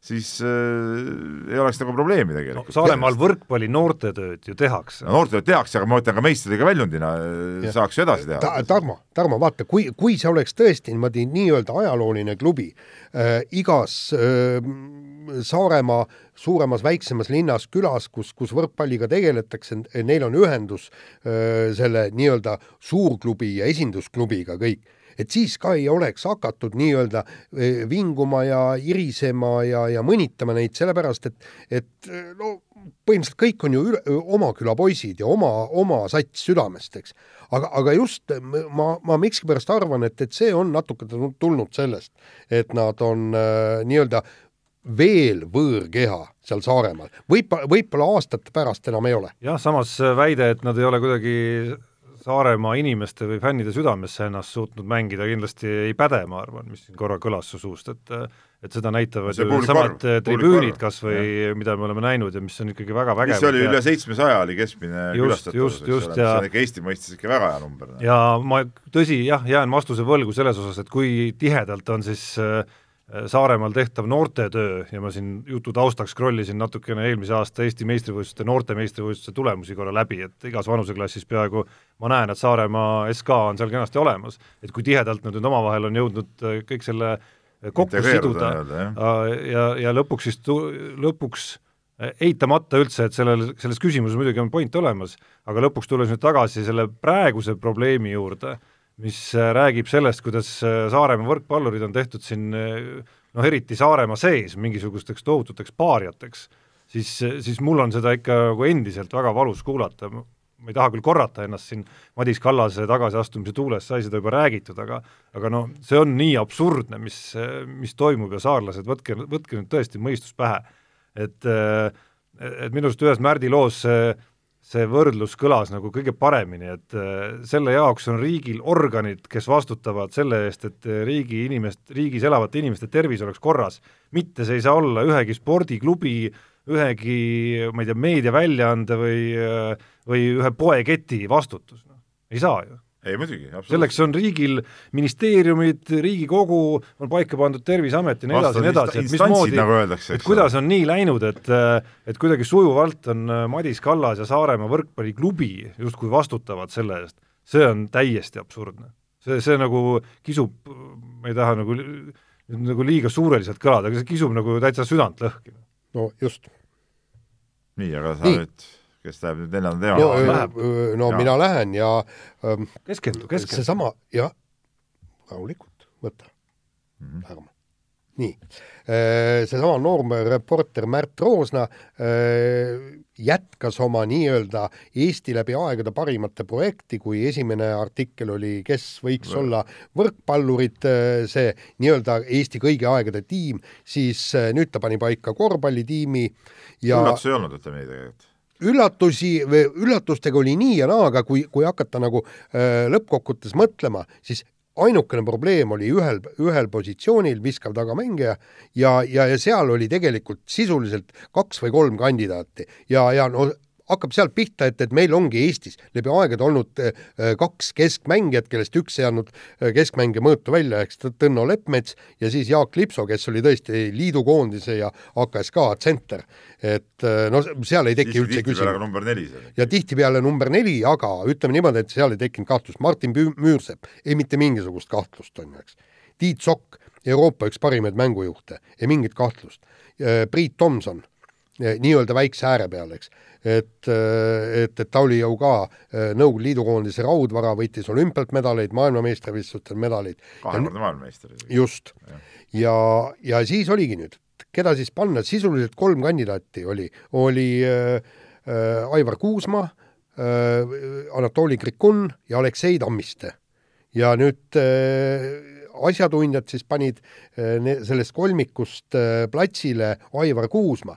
siis äh, ei oleks nagu probleemi tegelikult no,. Saaremaal võrkpalli noortetööd ju tehakse. no noortetööd tehakse, aga ma ütlen ka meistriga väljundina äh, ja. saaks ju edasi teha Ta,. Tarmo, Tarmo, vaata, kui, kui see oleks tõesti niimoodi nii-öelda ajalooline klubi äh,, igas äh, Saaremaa suuremas-väiksemas linnas, külas, kus, kus võrkpalliga tegeletakse, neil on ühendus äh, selle nii-öelda suurklubi ja esindusklubiga kõik et siis ka ei oleks hakatud nii-öelda eh, vinguma ja irisema ja, ja mõnitama neid, sellepärast et, et eh, no põhimõtteliselt kõik on ju üle, oma küla poisid ja oma, oma sats südamest, eks. aga, aga just ma, ma miskipärast arvan, et, et see on natuke tulnud sellest, et nad on äh, nii-öelda veel võõrkeha seal Saaremaal, võib, võib-olla aastate pärast enam ei ole. jah, samas väide, et nad ei ole kuidagi Saaremaa inimeste või fännide südamesse ennast suutnud mängida kindlasti ei päde, ma arvan, mis siin korra kõlas su suust, et et seda näitavad ju samad tribüünid kas või mida me oleme näinud ja mis on ikkagi väga vägevad. mis oli üle seitsmesaja oli keskmine külastatavus, eks ole, mis on ikka Eesti mõistes ikka väga hea number. ja ma, tõsi, jah, jään vastuse võlgu selles osas, et kui tihedalt on siis Äh, Saaremaal tehtav noortetöö ja ma siin jutu taustaks scroll isin natukene eelmise aasta Eesti meistrivõistluste, noorte meistrivõistluste tulemusi korra läbi, et igas vanuseklassis peaaegu ma näen, et Saaremaa SK on seal kenasti olemas, et kui tihedalt nad nüüd omavahel on jõudnud äh, kõik selle äh, kokku siduda ja, ja lõpuks siis tu-, lõpuks eitamata üldse, et sellel, selles küsimuses muidugi on point olemas, aga lõpuks tulles nüüd tagasi selle praeguse probleemi juurde, mis äh, räägib sellest, kuidas äh, Saaremaa võrkpallurid on tehtud siin äh, noh, eriti Saaremaa sees mingisugusteks tohututeks paariateks, siis, siis mul on seda ikka nagu endiselt väga valus kuulata, ma ei taha küll korrata ennast siin Madis Kallase tagasiastumise tuules, sai seda juba räägitud, aga aga noh, see on nii absurdne, mis, mis toimub ja saarlased, võtke, võtke nüüd tõesti mõistus pähe. et, et minu arust ühes Märdi loos see see võrdlus kõlas nagu kõige paremini, et äh, selle jaoks on riigil organid, kes vastutavad selle eest, et äh, riigi inimest, riigis elavate inimeste tervis oleks korras, mitte see ei saa olla ühegi spordiklubi, ühegi, ma ei tea, meediaväljaande või, äh, või ühe poeketi vastutus, noh, ei saa ju ei muidugi, selleks on riigil ministeeriumid, Riigikogu, on paika pandud Terviseamet ja nii edasi ja nii edasi, et mismoodi nagu öeldakse, et kuidas on nii läinud, et et kuidagi sujuvalt on Madis Kallas ja Saaremaa võrkpalliklubi justkui vastutavad selle eest, see on täiesti absurdne. see, see nagu kisub, ma ei taha nagu nagu liiga suureliselt kõlada, aga see kisub nagu täitsa südant lõhki. no just. nii, aga sa nii. nüüd kes läheb nüüd neljanda teema no, läheb? no ja. mina lähen ja ähm, keskendu, keskendu. seesama, jah, rahulikult, võta mm, -hmm. läheme. nii, seesama noorm reporter Märt Roosna jätkas oma nii-öelda Eesti läbi aegade parimate projekti, kui esimene artikkel oli, kes võiks Võr. olla võrkpallurid, see nii-öelda Eesti kõigi aegade tiim, siis nüüd ta pani paika korvpallitiimi ja üllatus ei olnud, ütleme nii tegelikult üllatusi või üllatustega oli nii ja naa, aga kui, kui hakata nagu äh, lõppkokkuvõttes mõtlema, siis ainukene probleem oli ühel, ühel positsioonil viskav tagamängija ja, ja, ja seal oli tegelikult sisuliselt kaks või kolm kandidaati. Ja, ja no hakkab sealt pihta, et, et meil ongi Eestis läbi aegade olnud äh, kaks keskmängijat, kellest üks ei andnud äh, keskmängija mõõtu välja, ehk Tõnno Leppmets ja siis Jaak Lipso, kes oli tõesti liidukoondise ja AKSK tsenter. et äh, no seal ei teki üldse küsimust ja tihtipeale number neli, aga ütleme niimoodi, et seal ei tekkinud kahtlust, Martin Müürsepp, ei mitte mingisugust kahtlust, on ju, eks. Tiit Sokk, Euroopa üks parimaid mängujuhte, ei mingit kahtlust. Priit Tomson, nii-öelda väikse ääre peal, eks. Et, et, et ta oli ju ka eh, Nõukogude Liidu koondise raudvara, võitis olümpialt medaleid, maailmameistrivõistlustel medaleid. kahekordne maailmameister just. ja, ja siis oligi nüüd, keda siis panna, sisuliselt kolm kandidaati oli, oli äh, äh, Aivar Kuusma äh,, Anatoli Krikun ja Aleksei Tammiste. ja nüüd äh, asjatundjad siis panid äh, sellest kolmikust äh, platsile Aivar Kuusma,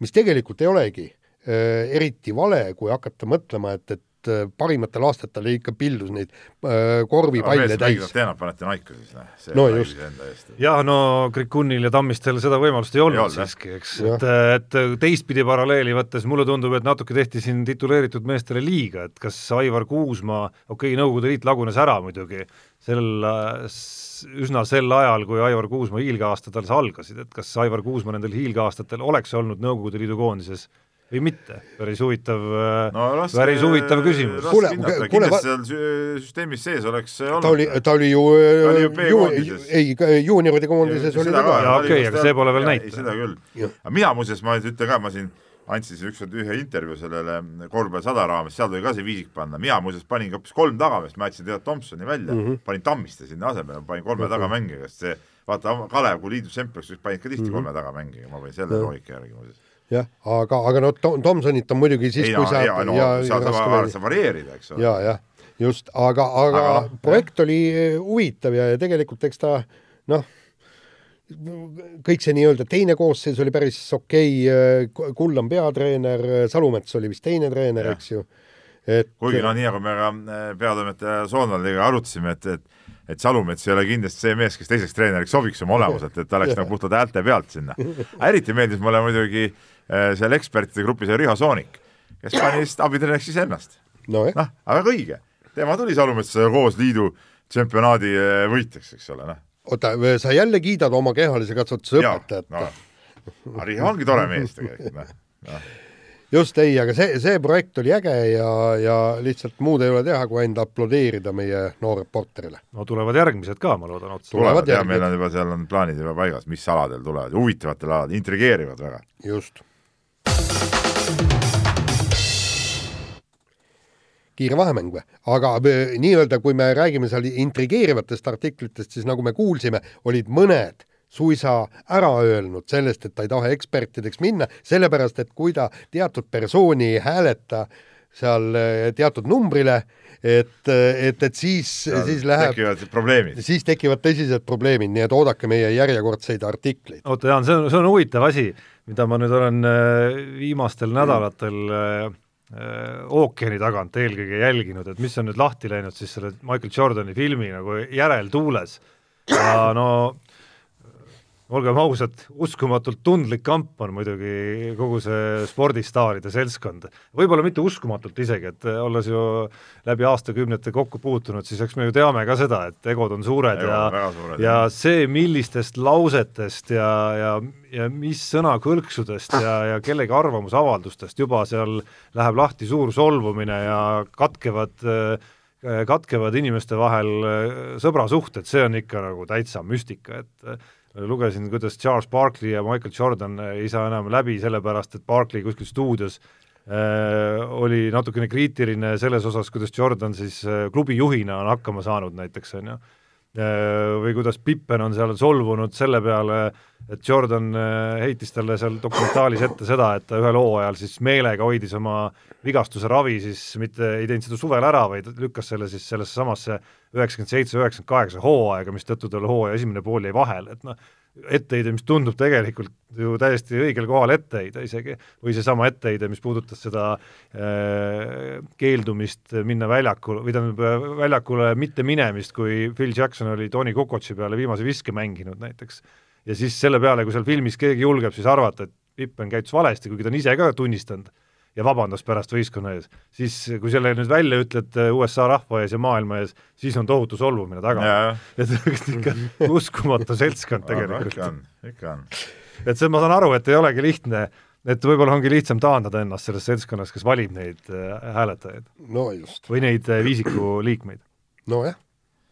mis tegelikult ei olegi äh, eriti vale, kui hakata mõtlema, et, et äh, parimatel aastatel ikka pildus neid äh, korvipalle täis. teenab, panete naika siis, noh. No just. enda eest. jah, no Krikunil ja Tammistel seda võimalust ei olnud Ei olnud, siiski, eks, et, et teistpidi paralleeli võttes mulle tundub, et natuke tehti siin tituleeritud meestele liiga, et kas Aivar Kuusma, okei okay,, Nõukogude Liit lagunes ära muidugi, sel, üsna sel ajal, kui Aivar Kuusma hiilgeaastad alles algasid, et kas Aivar Kuusma nendel hiilgeaastatel oleks olnud Nõukogude Liidu koondises või mitte, päris huvitav no raske, päris huvitav küsimus. Kuule, kuule, seal sü- süsteemis sees oleks see olnud. ta oli, ta oli ju, oli ju ju B-koondises. ei, juunioride koondises oli ta ka. Jaa, okei, aga see pole veel näitaja. seda küll aga mina muuseas, ma nüüd ütlen ka, ma siin andsin ükskord ühe intervjuu sellele korvpalli sada raames, seal tuli ka see viisik panna, mina muuseas panin hoopis kolm tagameest, ma jätsin tegelikult Tomsoni välja mm, -hmm. panin Tammiste sinna asemele, panin kolme tagamängija, sest see vaata, Kalev kui liidu tšempioniks, siis panid ka tihti kolme tagamängija, ma panin selle loogika järgi muuseas. jah, aga, aga no Tom, Tomsonit on muidugi siis, kui sa ja no seal saab, saab varieerida, eks ole. ja, jah, just, aga, aga, Aga noh, projekt oli eh, huvitav ja, ja tegelikult eks ta noh, kõik see nii-öelda teine koosseis oli päris okei okay,, Kullam peatreener, Salumets oli vist teine treener, Jah. eks ju, et kuigi noh, nii nagu me ka peatoimetaja Soonvaldiga arutasime, et, et et Salumets ei ole kindlasti see mees, kes teiseks treeneriks sobiks oma olemuselt, et ta oleks nagu puhtalt häälte pealt sinna. eriti meeldis mulle muidugi äh, seal ekspertide grupis oli Riho Soonik, kes pani vist abitreeneriks iseennast. noh, aga väga õige, tema tuli Salumetsa koos liidu tšempionaadi äh, võitjaks, eks ole, noh. oota, sa jälle kiidad oma kehalise kasvatuse õpetajat no aga Riho ongi tore mees tegelikult, noh no.. just ei, aga see, see projekt oli äge ja, ja lihtsalt muud ei ole teha, kui ainult aplodeerida meie noorreporterile. no tulevad järgmised ka, ma loodan otsa. Tulevad tulevad ja järgi. meil on juba seal on plaanid juba paigas, mis aladel tulevad, huvitavatel aladel, intrigeerivad väga. just. Kiire vahemäng või? aga äh, nii-öelda, kui me räägime seal intrigeerivatest artiklitest, siis nagu me kuulsime, olid mõned suisa ära öelnud sellest, et ta ei taha ekspertideks minna, sellepärast et kui ta teatud persooni ei hääleta seal äh, teatud numbrile, et, et, et siis, siis läheb, tekivad probleemid. siis tekivad tõsised probleemid, nii et oodake meie järjekordseid artikleid. oota Jaan, see on, see on huvitav asi, mida ma nüüd olen äh, viimastel nädalatel äh, äh, ookeani tagant eelkõige jälginud, et mis on nüüd lahti läinud siis selle Michael Jordani filmi nagu järeltuules. Ja no olgem ausad, uskumatult tundlik kamp on muidugi kogu see spordistaaride seltskond. võib-olla mitte uskumatult isegi, et olles ju läbi aastakümnete kokku puutunud, siis eks me ju teame ka seda, et egod on suured Egod ja suured, ja jah. see, millistest lausetest ja, ja, ja mis sõnakõlksudest ja, ja kellegi arvamusavaldustest juba seal läheb lahti suur solvumine ja katkevad katkevad inimeste vahel äh, sõbrasuhted, see on ikka nagu täitsa müstika, et äh, lugesin, kuidas Charles Barkley ja Michael Jordan äh, ei saa enam läbi, sellepärast et Barkley kuskil stuudios äh, oli natukene kriitiline selles osas, kuidas Jordan siis äh, klubi juhina on hakkama saanud näiteks, on ju või kuidas Pippen on seal solvunud selle peale, et Jordan äh, heitis talle seal dokumentaalis ette seda, et ta ühel hooajal siis meelega hoidis oma vigastuse ravi siis mitte ei teinud seda suvel ära, vaid lükkas selle siis sellesse samasse üheksakümmend seitse, üheksakümmend kaheksa hooaega, mistõttu tal hooaja esimene pool jäi vahele, et noh, etteheide, mis tundub tegelikult ju täiesti õigel kohal etteheide isegi, või seesama etteheide, mis puudutas seda äh, keeldumist minna väljakule, või tähendab, väljakule mitte minemist, kui Phil Jackson oli Tony Kukotši peale viimase viske mänginud näiteks. Ja siis selle peale, kui seal filmis keegi julgeb siis arvata, et Pippen käitus valesti, kuigi ta on ise ka tunnistanud ja vabandas pärast võistkonna ees, siis kui selle nüüd välja ütled äh, USA rahva ees ja maailma ees, siis on tohutu solvumine taga. et ikka uskumatu seltskond tegelikult. ikka on, ikka on. et see, ma saan aru, et ei olegi lihtne, et võib-olla ongi lihtsam taandada ennast sellest seltskonnast, kes valib neid äh, hääletajaid. no just. või neid äh, viisiku liikmeid. nojah,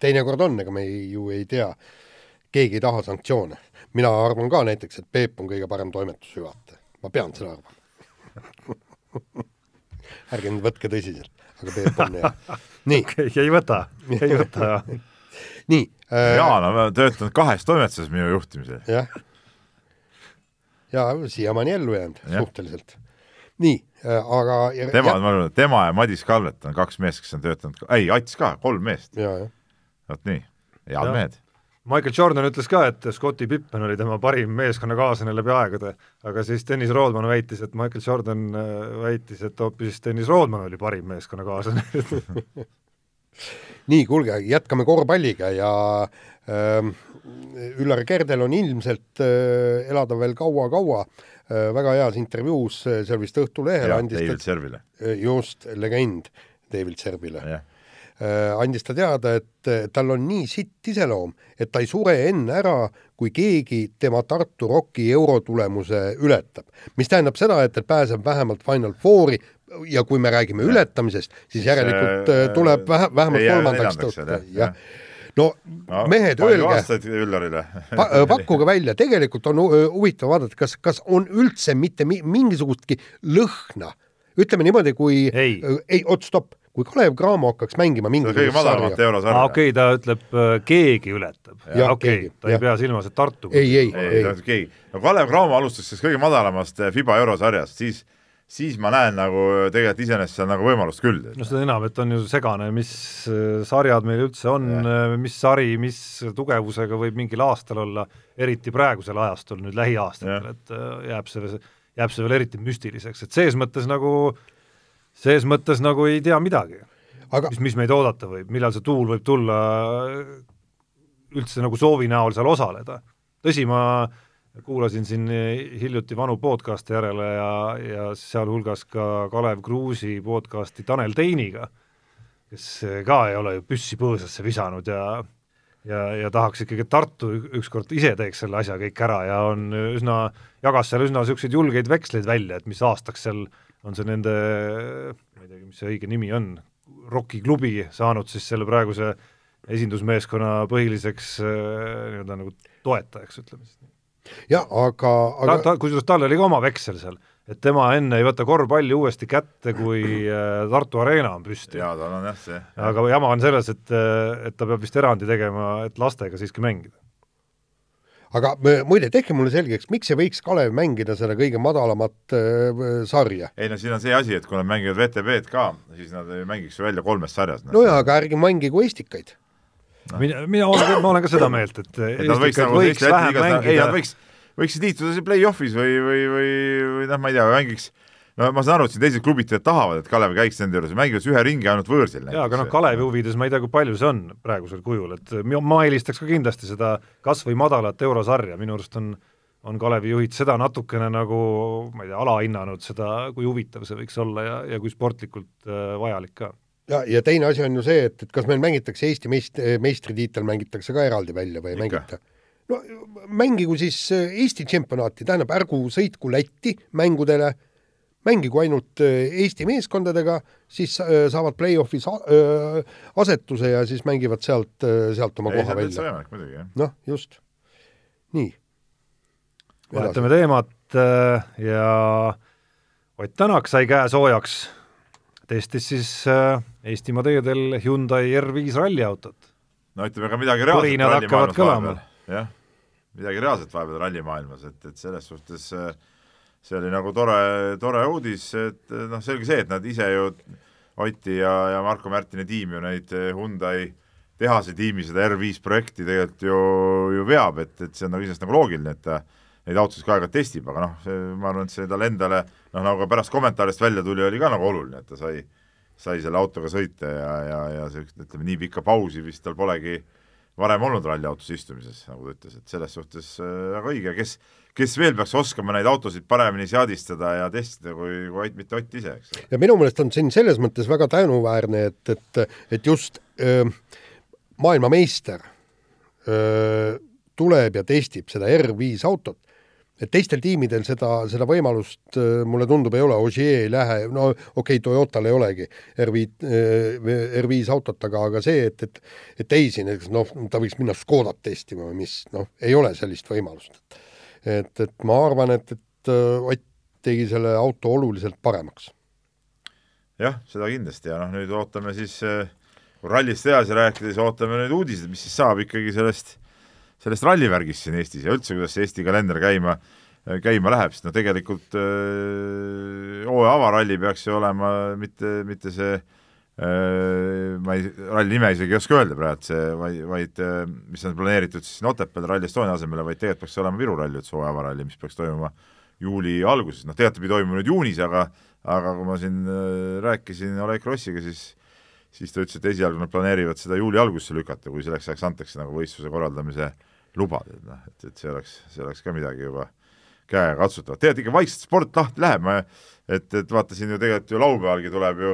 teinekord on, ega me ei, ju ei tea, keegi ei taha sanktsioone mina arvan ka näiteks, et Peep on kõige parem toimetusjuhataja, ma pean seda arvama ärge nüüd võtke tõsiselt, aga Peep on hea. nii okay,. ei võta, ei võta nii äh,. Jaan on töötanud kahes toimetuses minu juhtimisel. jah. ja siiamaani ellu jäänud suhteliselt. nii äh,, aga tema, ma arvan, et tema ja Madis Kalvet on kaks meest, kes on töötanud, ei, Ats ka, kolm meest. vot nii, head mehed Michael Jordan ütles ka, et Scotti Pippen oli tema parim meeskonnakaaslane läbi aegade, aga siis Dennis Rodman väitis, et Michael Jordan äh, väitis, et hoopis Dennis Rodman oli parim meeskonnakaaslane. Nii, kuulge, jätkame korvpalliga ja äh, Üllar Kerdel on ilmselt äh, elada veel kaua-kaua äh,, väga heas intervjuus seal vist Õhtulehel andis David Servile. Just, legend David Servile. Äh, andis ta teada, et tal on nii sitt iseloom, et ta ei sure enne ära, kui keegi tema Tartu Rocki eurotulemuse ületab. mis tähendab seda, et, et pääseb vähemalt Final Fouri ja kui me räägime ületamisest, siis järelikult äh, tuleb vähe, vähemalt kolmandaks tõusta, jah. No, no mehed, öelge, pa, äh, pakkuge välja, tegelikult on huvitav vaadata, kas, kas on üldse mitte mi mingisugustki lõhna, ütleme niimoodi, kui ei, ei, oot, stopp kui Kalev Cramo hakkaks mängima mingisugust kõige madalamat eurosarja ah,. okei okay,, ta ütleb, äh, keegi ületab. okei ta ja. ei pea silmas, et Tartu ei, ei, ei, ei. keegi. no Kalev Cramo alustas siis kõige madalamast äh, FIBA eurosarjast, siis siis ma näen nagu tegelikult iseenesest seal nagu võimalust küll. no seda enam, et on ju segane, mis äh, sarjad meil üldse on, mis sari, mis tugevusega võib mingil aastal olla, eriti praegusel ajastul nüüd lähiaastatel, et jääb see, jääb see veel eriti müstiliseks, et ses mõttes nagu äh, ses mõttes nagu ei tea midagi aga.... mis, mis meid oodata võib, millal see tuul võib tulla üldse nagu soovi näol seal osaleda. tõsi, ma kuulasin siin hiljuti vanu podcast'e järele ja, ja sealhulgas ka Kalev Kruusi podcast'i Tanel Teiniga, kes ka ei ole ju püssi põõsasse visanud ja ja, ja tahaks ikkagi, et Tartu ükskord ise teeks selle asja kõik ära ja on üsna, jagas seal üsna niisuguseid julgeid veksleid välja, et mis aastaks seal on see nende, ma ei teagi, mis see õige nimi on, rokiklubi saanud siis selle praeguse esindusmeeskonna põhiliseks äh, nii-öelda nagu toetajaks, ütleme siis nii. jah, aga, aga ta, ta, kusjuures tal oli ka oma veksel seal, et tema enne ei võta korvpalli uuesti kätte, kui äh, Tartu Arena on püsti. jaa, tal on jah see. aga jama on selles, et, äh, et ta peab vist erandi tegema, et lastega siiski mängida aga muide, tehke mulle selgeks, miks ei võiks Kalev mängida seda kõige madalamat äh, sarja? ei no siin on see asi, et kui nad mängivad VTV-d ka, siis nad ei mängiks ju välja kolmes sarjas. no jaa, aga ärge mängigu Estikaid no.. mina, mina olen, ma olen ka seda meelt, et et nad võiks, nagu võiks vähem mängida. ei, nad võiks, võiksid liituda siin play-off'is või, või, või, või noh, ma ei tea, mängiks no ma saan aru, et siin teised klubid tahavad, et Kalev käiks nende juures, mängivad ühe ringi ainult võõrsil. jaa, aga noh, Kalevi huvides ma ei tea, kui palju see on praegusel kujul, et ma eelistaks ka kindlasti seda kas või madalat eurosarja, minu arust on on Kalevi juhid seda natukene nagu, ma ei tea, alahinnanud seda, kui huvitav see võiks olla ja, ja kui sportlikult äh, vajalik ka. ja, ja teine asi on ju see, et, et kas meil mängitakse Eesti meist-, meistritiitel mängitakse ka eraldi välja või ei mängita? no mängigu siis äh, Eesti tšempionaati, tähendab, ärgu sõitku Lätti mängudele mängigu ainult äh, Eesti meeskondadega, siis äh, saavad play-off'is äh, asetuse ja siis mängivad sealt, sealt oma Ei, koha välja. noh, just, nii. vahetame teemat ja Ott Tänak sai käe soojaks, testis siis Eestimaa teedel Hyundai R5 ralliautot no ütleme ka midagi reaalset hakkavad kõlama. jah, midagi reaalset vahepeal rallimaailmas, et, et selles suhtes äh, see oli nagu tore, tore uudis, et noh, selge see, et nad ise ju, Oti ja, ja Marko Märtini tiim ju neid Hyundai tehase tiimi seda R5 projekti tegelikult ju, ju veab, et, et see on nagu iseenesest nagu loogiline, et ta neid autosid ka aeg-ajalt testib, aga noh, ma arvan, et see talle endale noh, nagu pärast kommentaarist välja tuli, oli ka nagu oluline, et ta sai, sai selle autoga sõita ja, ja, ja see, ütleme, nii pikka pausi vist tal polegi varem olnud ralliautos istumises, nagu ta ütles, et selles suhtes äh, väga õige, kes kes veel peaks oskama neid autosid paremini seadistada ja testida kui, kui Ott, mitte Ott ise, eks ole. ja minu meelest on siin selles mõttes väga tänuväärne, et, et, et just öö, maailmameister öö, tuleb ja testib seda R5 autot, et teistel tiimidel seda, seda võimalust mulle tundub, ei ole, Ogier ei lähe, no okei okay,, Toyotal ei olegi R5, R5 autot, aga, aga see, et, et et teisi näiteks noh, ta võiks minna Škodat testima või mis, noh, ei ole sellist võimalust et, et ma arvan, et, et äh, Ott tegi selle auto oluliselt paremaks. jah, seda kindlasti ja noh, nüüd ootame siis äh, rallist edasi rääkides, ootame nüüd uudiseid, mis siis saab ikkagi sellest, sellest rallivärgist siin Eestis ja üldse, kuidas Eesti kalender käima, käima läheb, sest no tegelikult hooaja äh, avaralli peaks ju olema mitte, mitte see äh, ma ei, ralli nime isegi ei oska öelda praegu, see, vaid, vaid mis on planeeritud siis Otepääl Rally Estonia asemele, vaid tegelikult peaks see olema Viru ralli üldse hooaja avaralli, mis peaks toimuma juuli alguses, noh tegelikult pidi toimuma nüüd juunis, aga aga kui ma siin rääkisin Oleg Krossiga, siis siis ta ütles, et esialgu nad planeerivad seda juuli algusesse lükata, kui selleks ajaks antakse nagu võistluse korraldamise lubad, et noh, et, et see oleks, see oleks ka midagi juba käegakatsutavat, tegelikult ikka vaikselt sport lahti läheb, ma et, et vaatasin ju tegelikult ju laupäevalgi tuleb ju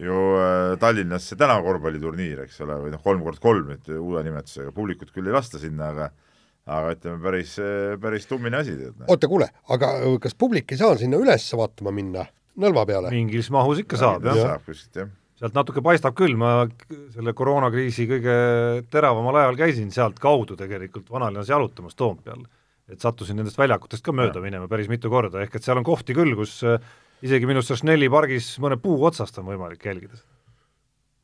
ju äh, Tallinnasse täna korvpalliturniir, eks ole, või noh, kolm kord kolm nüüd uue nimetusega, publikut küll ei lasta sinna, aga aga ütleme, päris, päris tummine asi. Noh. oota, kuule, aga kas publik ei saa sinna üles vaatama minna, nõlva peale? mingis mahus ikka saab, jah. saab kuskilt, jah sealt natuke paistab küll, ma selle koroonakriisi kõige teravamal ajal käisin sealtkaudu tegelikult vanalinnas jalutamas Toompeal. et sattusin nendest väljakutest ka mööda minema päris mitu korda, ehk et seal on kohti küll, kus äh, isegi minu arust Snelli pargis mõne puu otsast on võimalik jälgida.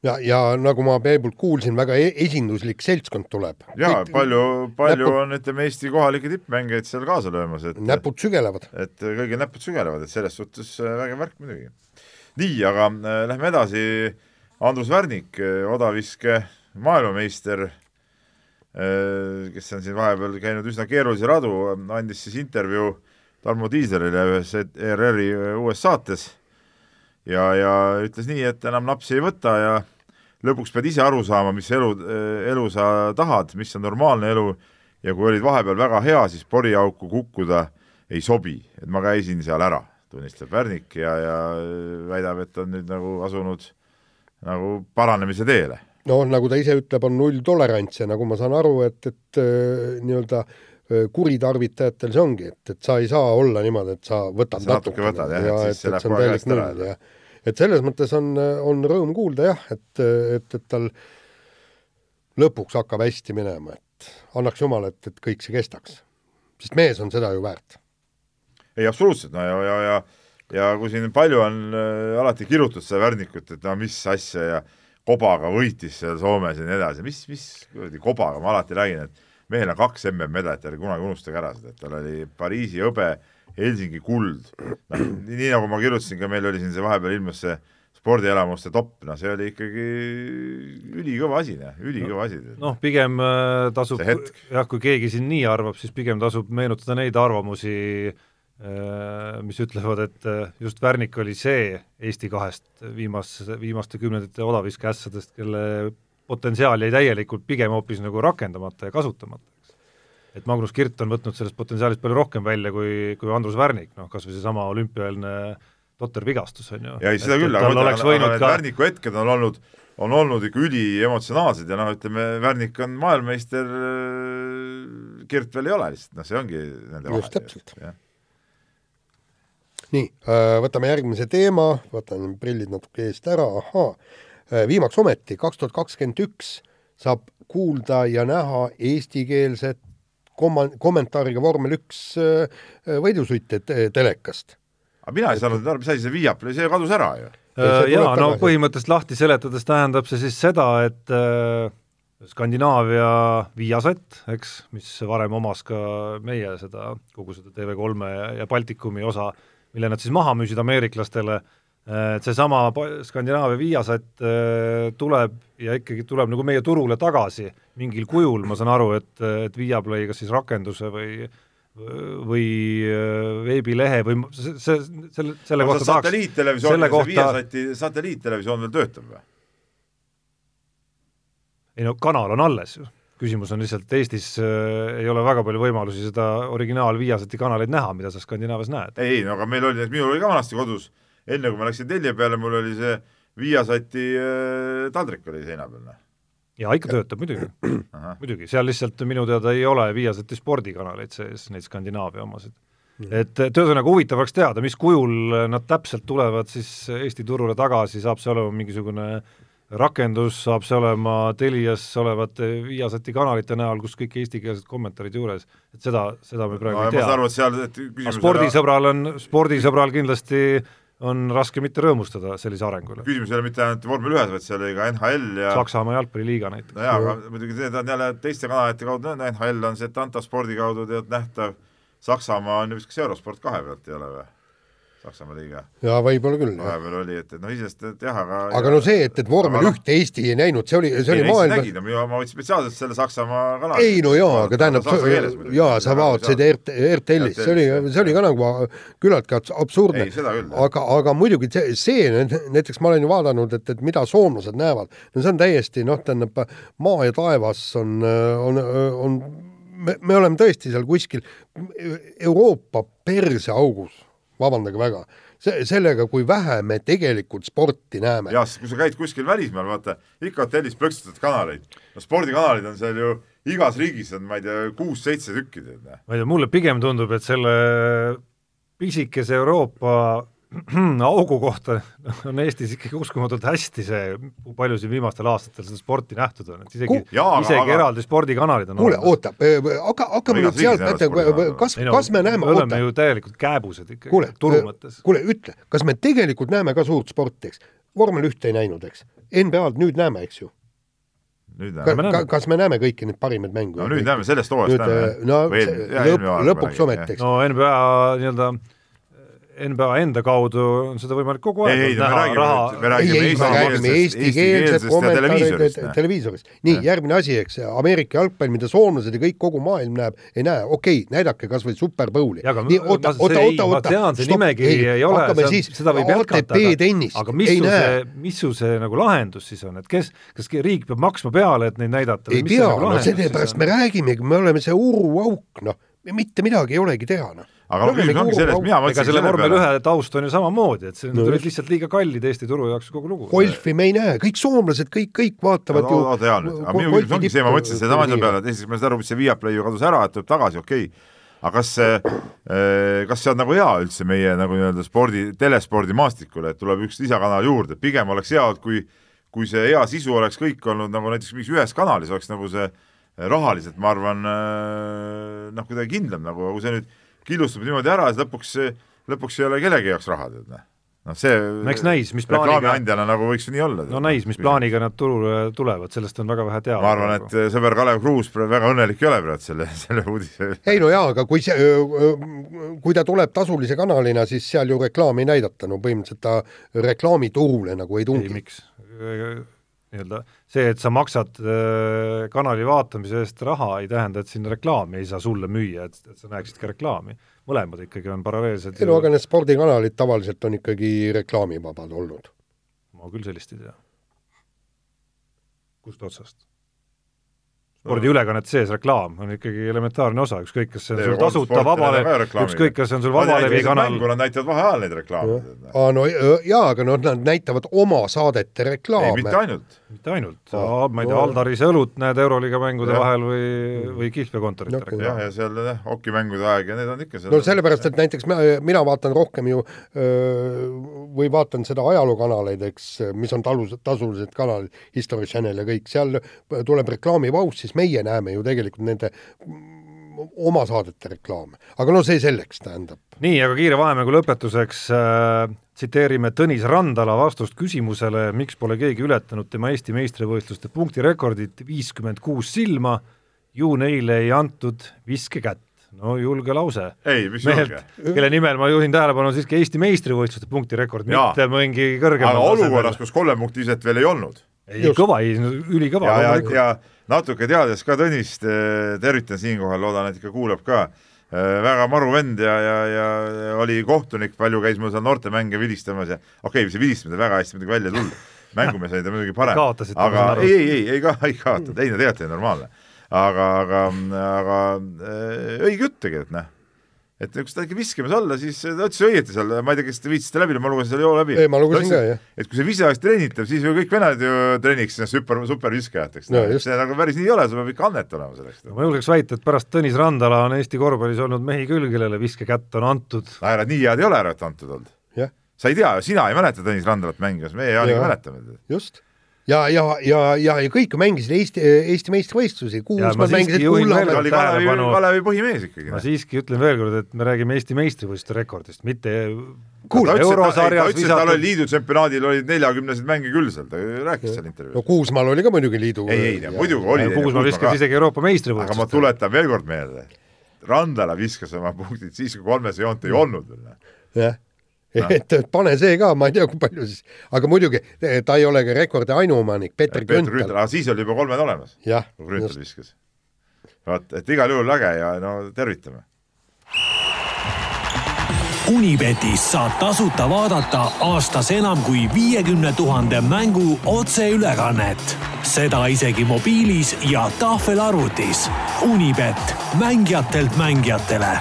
ja, ja nagu ma Peebult kuulsin, väga e esinduslik seltskond tuleb. jaa, palju, palju näpud... on, ütleme, Eesti kohalikke tippmängijaid seal kaasa löömas, et näpud sügelevad. et kõigil näpud sügelevad, et selles suhtes äh, vägev värk muidugi nii, aga äh, lähme edasi, Andrus Värnik, äh, odaviske maailmameister äh,, kes on siin vahepeal käinud üsna keerulisi radu, andis siis intervjuu Tarmo Tiiselile ühes ERR-i äh, uues saates ja, ja ütles nii, et enam napsi ei võta ja lõpuks pead ise aru saama, mis elu, elu sa tahad, mis on normaalne elu ja kui olid vahepeal väga hea, siis poriauku kukkuda ei sobi, et ma käisin seal ära tunnistab Värnik ja, ja väidab, et on nüüd nagu asunud nagu paranemise teele. noh, nagu ta ise ütleb, on nulltolerants ja nagu ma saan aru, et, et äh, nii-öelda äh, kuritarvitajatel see ongi, et, et sa ei saa olla niimoodi, et sa võtad sa natuke võtad jah, ja, et, et see on täielik null ja et selles mõttes on, on rõõm kuulda jah, et, et, et tal lõpuks hakkab hästi minema, et annaks jumal, et, et kõik see kestaks. sest mees on seda ju väärt. Ei, absoluutselt, no ja, ja, ja ja kui siin palju on äh, alati kirjutatud seda Värnikut, et no mis asja ja kobaga võitis seal Soomes ja nii edasi, mis, mis kuradi kobaga, ma alati räägin, et mehel on kaks MM-medalit, ärge kunagi unustage ära seda, et tal oli Pariisi hõbe, Helsingi kuld, noh, nii nagu ma kirjutasin ka, meil oli siin see vahepeal ilmus see spordielamuste topp, noh, see oli ikkagi ülikõva asi, noh, ülikõva asi. noh, pigem äh, tasub, jah, kui keegi siin nii arvab, siis pigem tasub meenutada neid arvamusi äh, mis ütlevad, et äh, just Värnik oli see Eesti kahest viimase, viimaste kümnendite odaviskeässadest, kelle potentsiaal jäi täielikult pigem hoopis nagu rakendamata ja kasutamata, eks. et Magnus Kirt on võtnud sellest potentsiaalist palju rohkem välja kui, kui Andrus Värnik, noh kas või seesama olümpiaeelne totter vigastus, on ju. ja ei, seda küll, aga ma ütlen, aga need ka... Värniku hetked on olnud, on olnud ikka üliemotsionaalsed ja noh, ütleme, Värnik on maailmameister, Kirt veel ei ole lihtsalt, noh see ongi nende just täpselt nii, äh, võtame järgmise teema, võtan prillid natuke eest ära, ahaa, viimaks ometi, kaks tuhat kakskümmend üks saab kuulda ja näha eestikeelset komma-, kommentaariga vormel üks äh, võidusõite telekast. aga mina ei saanud aru, mis asi see Viaplay, see kadus ära ju. jaa, no põhimõtteliselt lahti seletades tähendab see siis seda, et Skandinaavia Viasat, eks, mis varem omas ka meie seda, kogu seda TV3 ja Baltikumi osa, mille nad siis maha müüsid ameeriklastele, et seesama Skandinaavia Viasat tuleb ja ikkagi tuleb nagu meie turule tagasi mingil kujul, ma saan aru, et, et Viaplay kas siis rakenduse või või veebilehe või see, selle, selle kohta tahaks satelliittelevisioon, see kohta... Viasati satelliittelevisioon veel töötab või? ei no kanal on alles ju, küsimus on lihtsalt, Eestis äh, ei ole väga palju võimalusi seda originaal Viasati kanaleid näha, mida sa Skandinaavias näed. ei, no aga meil oli, minul oli ka vanasti kodus, enne kui ma läksin Telia peale, mul oli see Viasati äh, taldrik oli seina peal. Noh. jaa, ikka töötab muidugi muidugi, seal lihtsalt minu teada ei ole Viasati spordikanaleid sees, neid Skandinaavia omasid mm.. et, et ühesõnaga huvitav oleks teada, mis kujul nad täpselt tulevad siis Eesti turule tagasi, saab see olema mingisugune äh, rakendus saab see olema Telias olevate Viasati kanalite näol, kus kõik eestikeelsed kommentaarid juures, et seda, seda me praegu no, ei tea. ma saan aru, et seal et spordisõbral on, spordisõbral kindlasti on raske mitte rõõmustada sellise arengu üle. küsimus ei ole mitte ainult vormel ühes, vaid seal oli ka NHL ja Saksamaa jalgpalliliiga näiteks. no jaa, aga muidugi need on jälle teiste kanalite kaudu, NHL on see Tanta spordi kaudu tead nähtav, Saksamaa on ju vist kas Eurosport kahe pealt ei ole või? Saksamaa liiga. jaa, võib-olla küll. vahepeal oli, et, et noh, iseenesest jah, aga aga no see, et, et vormel no, ühte Eesti ei näinud, see oli, see oli maailma nägin, no ma võtsin spetsiaalselt selle Saksamaa kanali. ei no jaa, aga tähendab, jaa, sa vaatasid RT, RTL-is, see oli, see oli ka nagu küllaltki absurdne. aga, aga muidugi see, see, näiteks ma olen ju vaadanud, et, et mida soomlased näevad, no see on täiesti noh, tähendab maa ja taevas on, on, on me, me oleme tõesti seal kuskil Euroopa perseaugus vabandage väga, see, sellega, kui vähe me tegelikult sporti näeme. jah, kui sa käid kuskil välismaal, vaata, ikka hotellis plõksutad kanaleid. no spordikanalid on seal ju igas riigis on, ma ei tea, kuus-seitse tükki. ma ei tea, mulle pigem tundub, et selle pisikese Euroopa augu kohta on Eestis ikkagi uskumatult hästi see, kui palju siin viimastel aastatel seda sporti nähtud on, et isegi, isegi aga... eraldi spordikanalid on kuule, oota, hakka, hakkame nüüd sealt, kas, kas me näeme, me oleme oota. ju täielikult kääbused ikkagi turu mõttes. kuule, ütle, kas me tegelikult näeme ka suurt sporti, eks? vormel ühte ei näinud, eks? NBA-d nüüd näeme, eks ju? nüüd näeme. Ka, kas me näeme kõiki neid parimaid mänge? no nüüd näeme, sellest hooajast näeme. no lõpp, lõpuks ometi, eks. no NBA nii-öelda NBA enda kaudu on seda võimalik kogu aeg ei, ei, näha, me raha me räägime, ei, ei, me räägime eestikeelsed kommentaarid televiisorist. nii, järgmine asi, eks, Ameerika jalgpall, mida soomlased ja kõik, kogu maailm näeb, ei näe, okei okay,, näidake kas või Super Bowli. nii, oota, oota, oota, oota. see nimekiri ei ole, seda võib jätkata, aga, aga mis su see, mis su see nagu lahendus siis on, et kes, kas riik peab maksma peale, et neid näidata? ei pea, no sellepärast me räägimegi, me oleme see uruauk, noh, mitte midagi ei olegi teha, noh aga no küsimus ongi selles, mina mõtlesin selle vormel ühe taust on ju samamoodi, et see no, olid lihtsalt liiga kallid Eesti turu jaoks kogu lugu. golfi me ei näe, kõik soomlased, kõik, kõik vaatavad no, ju oota hea nüüd, aga minu küsimus ongi see, ma mõtlesin sedasama asja peale, et esiteks ma ei saa aru, mis see Viaplay ju kadus ära, et tuleb tagasi, okei. Okay., aga kas see, eh, kas see on nagu hea üldse meie nagu nii-öelda spordi, telespordimaastikule, et tuleb üks lisakanal juurde, pigem oleks hea, kui kui see hea sisu oleks kõik olnud nagu näiteks mingis ühes kanalis, oleks nagu see rahaliselt, ma arvan, eh, noh, kuidagi kindlam nagu, kui see nüüd killustub niimoodi ära, siis lõpuks, lõpuks ei ole kellegi jaoks raha, tead noh noh, see eks näis, mis plaaniga reklaamiandjana nagu võiks nii olla. no näis, mis plaaniga nad turule tulevad, sellest on väga vähe teada. ma arvan, et sõber Kalev Kruus väga õnnelik ei ole praegu selle, selle uudise ei no jaa, aga kui see, kui ta tuleb tasulise kanalina, siis seal ju reklaami ei näidata, no põhimõtteliselt ta reklaamiturule nagu ei tungi. ei, miks? Nii-öelda see, et sa maksad äh, kanali vaatamise eest raha, ei tähenda, et sinna reklaami ei saa sulle müüa, et, et sa näeksid ka reklaami. mõlemad ikkagi on paralleelsed. ei no aga need spordikanalid tavaliselt on ikkagi reklaamivabad olnud. ma küll sellist ei tea. kust otsast? Spordiülekannet sees reklaam on ikkagi elementaarne osa, ükskõik, kas see on sul tasuta vabalev, ükskõik, kas see on sul vabalevi kanal. Nad näitavad vaheajal neid reklaame. aa, no jaa, aga noh, nad näitavad oma saadete reklaame. mitte ainult. mitte ainult, ma ei tea, Aldarise õlut näed Euroliiga mängude ja. vahel või, või kihlveokontorite no, reklaame. jah, ja seal jah, hokimängude aeg ja need on ikka seal. no sellepärast, et näiteks mina, mina vaatan rohkem ju või vaatan seda ajalookanaleid, eks, mis on talus, tasulised kanalid, History Channel ja kõik, seal tuleb reklaamipaus, siis meie näeme ju tegelikult nende oma saadete reklaame, aga no see selleks, tähendab. nii, aga kiire vahemängu lõpetuseks äh, tsiteerime Tõnis Randala vastust küsimusele, miks pole keegi ületanud tema Eesti meistrivõistluste punktirekordit viiskümmend kuus silma, ju neile ei antud viskekätt. no julge lause. ei, mis mehelt, julge? kelle nimel ma juhin tähelepanu siiski Eesti meistrivõistluste punktirekord, mitte mingi kõrgem aga olukorras, kus kolme punkti viset veel ei olnud. Ei, kõva, ülikõva. ja, ja, ja natuke teades ka Tõnist, eh, tervitan siinkohal, loodan, et ikka kuulab ka eh, väga maru vend ja, ja, ja oli kohtunik, palju käis mul seal noortemänge vilistamas ja okei okay,, see vilistamine väga hästi muidugi välja ei tulnud, mängumees oli ta muidugi parem, aga ei, ei, ei, ei ka, ei kaotanud, ei no tegelikult oli normaalne. Aga, aga, aga äh, õige jutt tegelikult, noh et kui seda ikka viskamas olla, siis ta ütles õieti seal, ma ei tea, kas te viitsite läbi, ma lugesin selle joo läbi. ei, ma lugesin ka, jah. et kui see vise oleks treenitav, siis ju kõik venelad ju treeniks super, superviskajateks no,. see nagu päris nii ei ole, sul peab ikka annet olema selleks ma julgeks väita, et pärast Tõnis Randala on Eesti korvpallis olnud mehi küll, kellele viskekätt on antud. ära nii head ei ole ära, et antud olnud. sa ei tea, sina ei mäleta Tõnis Randalat mängimas, meie Jaaniga mäletame. just ja, ja, ja, ja, ja kõik mängisid Eesti, Eesti meistrivõistlusi, Kuusmäed mängisid kulla. ta oli Kalevi, Kalevi põhimees ikkagi. ma siiski ütlen veel kord, et me räägime Eesti meistrivõistluste rekordist, mitte kuule, eurosarjas visata. tal oli liidu tsempionaadil olid neljakümneseid mänge küll seal, ta rääkis seal intervjuus. no Kuusmaal oli ka muidugi liidu. ei, ei, muidugi oli. Kuusmaal viskas isegi Euroopa meistrivõistlust. aga ma tuletan veel kord meelde, Randala viskas oma punktid siis, kui kolmes joont ei olnud veel. jah et pane see ka, ma ei tea, kui palju siis, aga muidugi ta ei ole ka rekordi ainuomanik, Peeter Grünthal. aga siis oli juba kolmed olemas, kui Grünthal viskas. vot, et igal juhul äge ja no tervitame. Unibetis saab tasuta vaadata aastas enam kui viiekümne tuhande mängu otseülekannet, seda isegi mobiilis ja tahvelarvutis. Unibet, mängijatelt mängijatele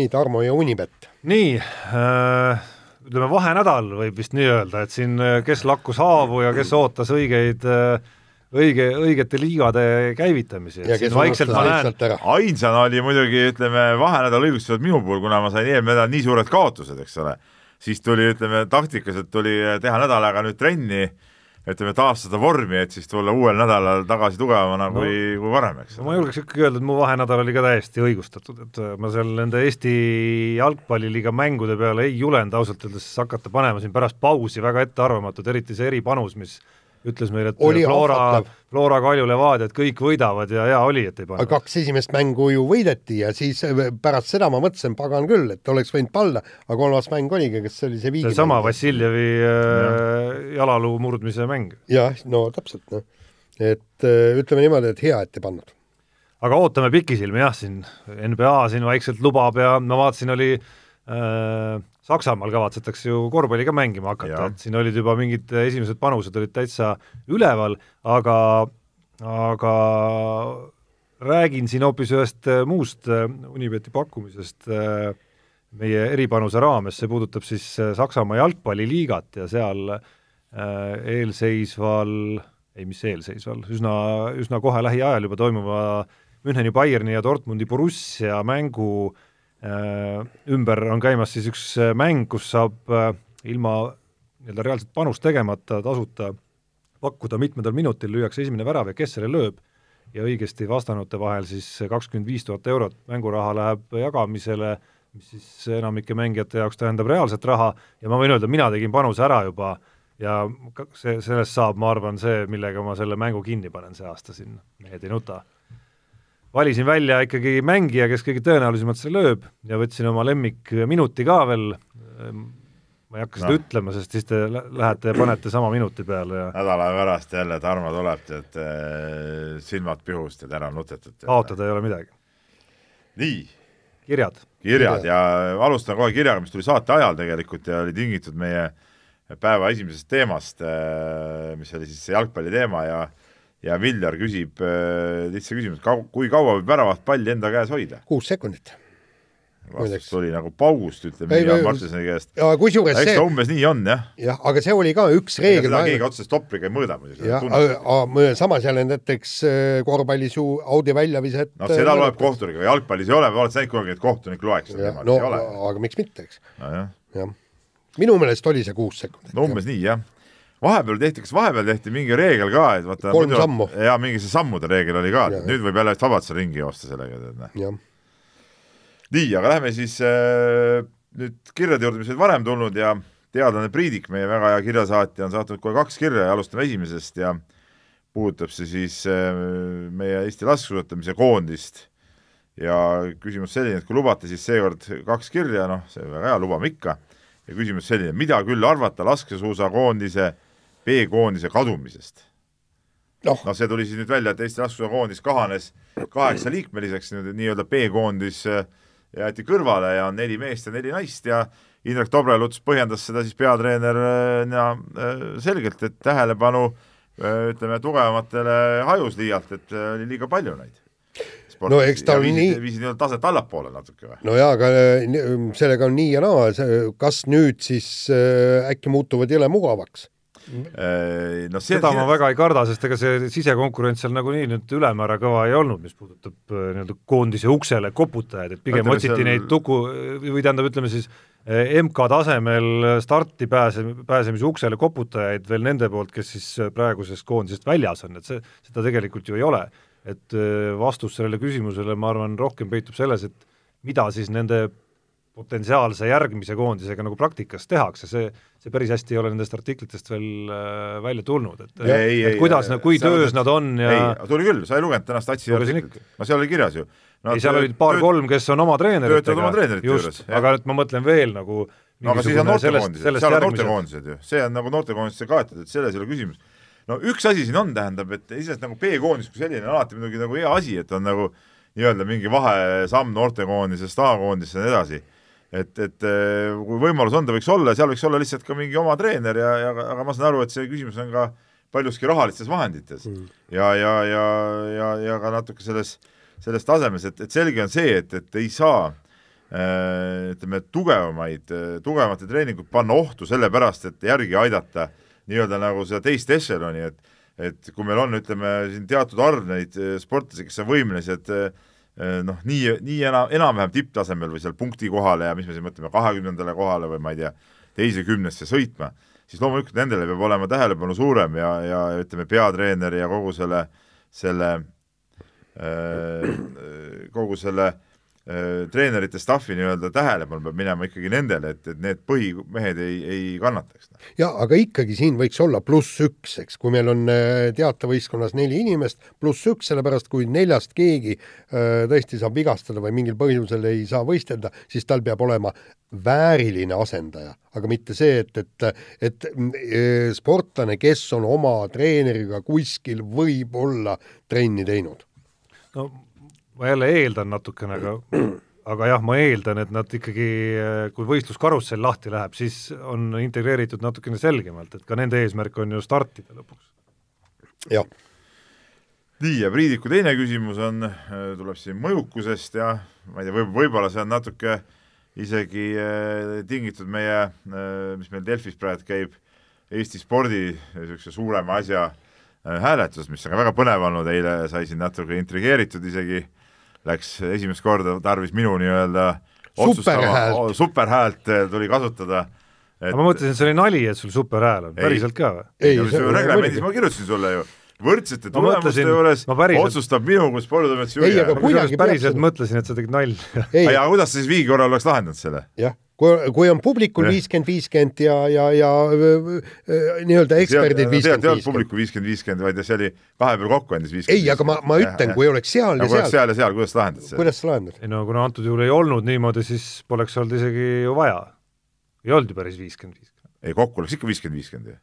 nii, Tarmo ja Unibet. Nii äh,, ütleme vahenädal võib vist nii öelda, et siin äh, kes lakkus haavu ja kes ootas õigeid äh, õige, õigete liigade käivitamisi. vaikselt ma näen, ainsana oli muidugi, ütleme, vahenädal õigustatud minu puhul, kuna ma sain eelmine nädal nii suured kaotused, eks ole, siis tuli, ütleme, taktiliselt tuli teha nädal aega nüüd trenni ütleme, taastada vormi, et siis tulla uuel nädalal tagasi tugevamana no, kui, kui varem, eks. ma julgeks ikkagi öelda, et mu vahenädal oli ka täiesti õigustatud, et äh, ma seal nende Eesti jalgpalliliiga mängude peale ei julenud ausalt öeldes hakata panema siin pärast pausi väga ettearvamatud, eriti see eripanus, mis ütles meile, et oli Flora, Flora Kalju Levadia, et kõik võidavad ja hea oli, et ei pannud. kaks esimest mängu ju võideti ja siis äh, pärast seda ma mõtlesin, pagan küll, et oleks võinud panna, aga kolmas mäng oligi, kas see oli see viigi seesama Vassiljevi äh, jalaluu murdmise mäng. jah, no täpselt, noh. et äh, ütleme niimoodi, et hea, et ei pannud. aga ootame pikisilmi jah, siin NBA siin vaikselt lubab ja ma vaatasin, oli äh, Saksamaal kavatsetakse ju korvpalli ka mängima hakata, et siin olid juba mingid esimesed panused olid täitsa üleval, aga, aga räägin siin hoopis ühest muust Unibeti pakkumisest meie eripanuse raames, see puudutab siis Saksamaa jalgpalliliigat ja seal eelseisval, ei mis eelseisval, üsna, üsna kohe lähiajal juba toimuva Müncheni Bayerni ja Dortmundi Borussia mängu äh, Äh, ümber on käimas siis üks äh, mäng, kus saab äh, ilma nii-öelda reaalset panust tegemata tasuta pakkuda mitmendal minutil lüüakse esimene värav ja kes selle lööb? Ja õigesti vastanute vahel siis kakskümmend viis tuhat eurot mänguraha läheb jagamisele, mis siis enamike mängijate jaoks tähendab reaalset raha. Ja ma võin öelda, mina tegin panuse ära juba ja see, sellest saab, ma arvan, see, millega ma selle mängu kinni panen see aasta siin, mehed ei nuta valisin välja ikkagi mängija, kes kõige tõenäolisemalt selle lööb ja võtsin oma lemmikminuti ka veel, ma ei hakka no. seda ütlema, sest siis te lähete ja panete sama minuti peale ja nädala pärast jälle Tarmo tuleb, tead, eh, silmad pihust ja täna nutetud. kaotada ei ole midagi. nii. kirjad. kirjad ja alustan kohe kirjaga, mis tuli saate ajal tegelikult ja oli tingitud meie päeva esimesest teemast, eh, mis oli siis jalgpalli teema ja ja Viljar küsib äh, lihtsa küsimuse, kui kaua võib väravat palli enda käes hoida? kuus sekundit. vastus tuli nagu paugust, ütleme Jaan Martinsoni käest. kusjuures see eks ta umbes nii on, jah. jah, aga see oli ka üks reegel. seda keegi otseselt stopriga ei mõõda muidugi. jah, aga samas jälle näiteks äh, korvpallis ju Audi väljaviset noh, seda loeb kohtuniga, jalgpallis ei ole, oled sa näinud kunagi, et kohtunik loeks seda niimoodi, no, ei ole. aga miks mitte, eks. jah. minu meelest oli see kuus sekundit. no umbes jah. nii, jah vahepeal tehti, kas vahepeal tehti mingi reegel ka, et vaata kolm muidu, sammu. jaa, mingi see sammude reegel oli ka, et nüüd võib jälle vabalt seal ringi joosta sellega, tead näe. nii, aga lähme siis äh, nüüd kirjade juurde, mis olid varem tulnud ja teadlane Priidik, meie väga hea kirjasaatja, on saatnud kohe kaks kirja ja alustame esimesest ja puudutab see siis äh, meie Eesti laskesuusatamise koondist ja küsimus selline, et kui lubate, siis seekord kaks kirja, noh, see väga hea, lubame ikka, ja küsimus selline, mida küll arvata laskesuusakoondise B-koondise kadumisest? noh no, no, see tuli siis nüüd välja, et Eesti laskesuusakoondis kahanes kaheksaliikmeliseks, nii-öelda B-koondis äh, jäeti kõrvale ja on neli meest ja neli naist ja Indrek Tobreluts põhjendas seda siis peatreener ja, äh, selgelt, et tähelepanu äh, ütleme, tugevamatele hajus liialt, et oli liiga palju neid no eks ta on viisid, nii. viisid nii-öelda taset allapoole natuke või? no jaa, aga sellega on nii ja naa, kas nüüd siis äh, äkki muutuvad jõle mugavaks? Äh, no see, seda ma väga ei karda, sest ega see sisekonkurents seal nagunii nüüd ülemäära kõva ei olnud, mis puudutab äh, nii-öelda koondise uksele koputajaid, et pigem otsiti seal... neid tuku või tähendab, ütleme siis äh, MK tasemel starti pääse, pääsemise uksele koputajaid veel nende poolt, kes siis praegusest koondisest väljas on, et see, seda tegelikult ju ei ole. et vastus sellele küsimusele, ma arvan, rohkem peitub selles, et mida siis nende potentsiaalse järgmise koondisega nagu praktikas tehakse, see, see päris hästi ei ole nendest artiklitest veel äh, välja tulnud, et ei, et ei, kuidas, kui töös nad on ja ei, tuli küll, sa ei lugenud täna Statsi artiklit? no seal oli kirjas ju. ei, seal olid paar-kolm, kes on oma treeneritega, just, aga et ma mõtlen veel nagu no aga siis on noortekoondised, seal on noortekoondised ju, see on nagu noortekoondisesse kaetud, et selles ei ole küsimus. no üks asi siin on, tähendab, et iseenesest nagu B-koondis kui selline on alati muidugi nagu hea asi, et on nagu nii-öelda mingi vahesamm noortekoondisest A-koondisse ja nii edasi et, et eh, kui võimalus on, ta võiks olla seal võiks olla lihtsalt ka mingi oma treener ja, ja aga ma saan aru, et see küsimus on ka paljuski rahalistes vahendites mm. ja, ja, ja, ja, ja ka natuke selles, selles tasemes, et, et selge on see, et, et ei saa äh, ütleme, tugevamaid, tugevamate treeningut panna ohtu sellepärast, et järgi aidata nii-öelda nagu seda teist ešeloni, et et kui meil on, ütleme siin teatud arv neid sportlasi, kes on võimelised Äh, noh, nii, nii enam, enam-vähem tipptasemel või seal punkti kohale ja mis me siin mõtleme, kahekümnendale kohale või ma ei tea, teise kümnesse sõitma, siis loomulikult nendele peab olema tähelepanu suurem ja, ja ütleme, peatreener ja kogu selle, selle äh, kogu selle äh, Äh, treenerite staffi nii-öelda tähelepanu peab minema ikkagi nendele, et, et need põhimehed ei, ei kannataks. jaa, aga ikkagi siin võiks olla pluss üks, eks, kui meil on äh, teatavõistkonnas neli inimest, pluss üks, sellepärast kui neljast keegi äh, tõesti saab vigastada või mingil põhjusel ei saa võistelda, siis tal peab olema vääriline asendaja, aga mitte see, et, et, et sportlane, kes on oma treeneriga kuskil võib-olla trenni teinud. no ma jälle eeldan natukene, aga aga jah, ma eeldan, et nad ikkagi, kui võistluskarussell lahti läheb, siis on integreeritud natukene selgemalt, et ka nende eesmärk on ju startida lõpuks. jah. nii, ja Priidiku teine küsimus on, tuleb siin mõjukusest ja ma ei tea, võib, võib-olla see on natuke isegi äh, tingitud meie äh,, mis meil Delfis praegu käib, Eesti spordi niisuguse suurema asja äh, hääletus, mis on ka väga põnev olnud, eile sai siin natuke intrigeeritud isegi äh, läks esimest korda tarvis minu nii-öelda superhäält, superhäält eh, tuli kasutada et.... ma mõtlesin, et see oli nali, et sul superhääl on, päriselt ka või? ei, ei, reglemendis ma kirjutasin sulle ju, võrdsete tulemuste juures päriselt... otsustab minu kui sporditoimetuse juhi. päriselt mõtlesin, et sa tegid nalja. aga kuidas sa siis viigi korral oleks lahendanud selle? jah kui, kui on publikul viiskümmend, viiskümmend ja, ja, ja nii-öelda eksperdid viiskümmend, viiskümmend. publiku viiskümmend, viiskümmend, vaid see oli kahe peale kokku andis viiskümmend. ei, aga ma, ma ütlen, kui oleks seal ja, ja seal. seal ja seal, kuidas sa lahendad seda? kuidas sa lahendad? ei no kuna antud juhul ei olnud niimoodi, siis poleks olnud isegi ju vaja. ei olnud ju päris viiskümmend, viiskümmend. ei, kokku oleks ikka viiskümmend, viiskümmend ju.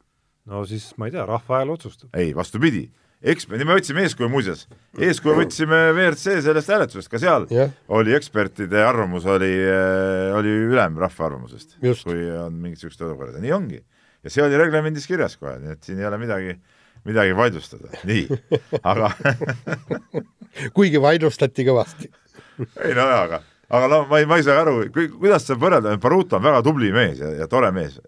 no siis ma ei tea, rahva hääl otsustab. ei, vastupidi ekspert, me võtsime eeskuju muuseas, eeskuju võtsime WRC sellest hääletusest, ka seal yeah. oli ekspertide arvamus oli, äh, oli ülem rahva arvamusest, kui on mingisugused olukorrad. Ja nii ongi. ja see oli reglemendis kirjas kohe, nii et siin ei ole midagi, midagi vaidlustada, nii, aga kuigi vaidlustati kõvasti. Ei no jaa, aga aga no ma ei, ma ei saa aru, kuidas sa võrrelda, Baruto on väga tubli mees ja, ja tore mees,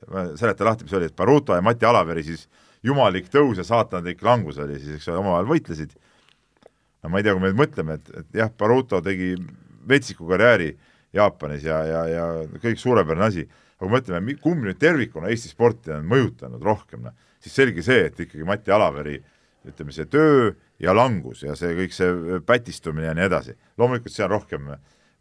seleta lahti, mis oli, et Baruto ja Mati Alaveri siis jumalik tõus ja saatanlik langus oli siis, eks ole, omavahel võitlesid. no ma ei tea, kui me nüüd mõtleme, et, et jah, Baruto tegi vetsiku karjääri Jaapanis ja, ja, ja kõik suurepärane asi, aga kui mõtleme, kumb nüüd tervikuna Eesti sporti on mõjutanud rohkem, noh, siis selge see, et ikkagi Mati Alaveri ütleme, see töö ja langus ja see kõik see pätistumine ja nii edasi, loomulikult see on rohkem,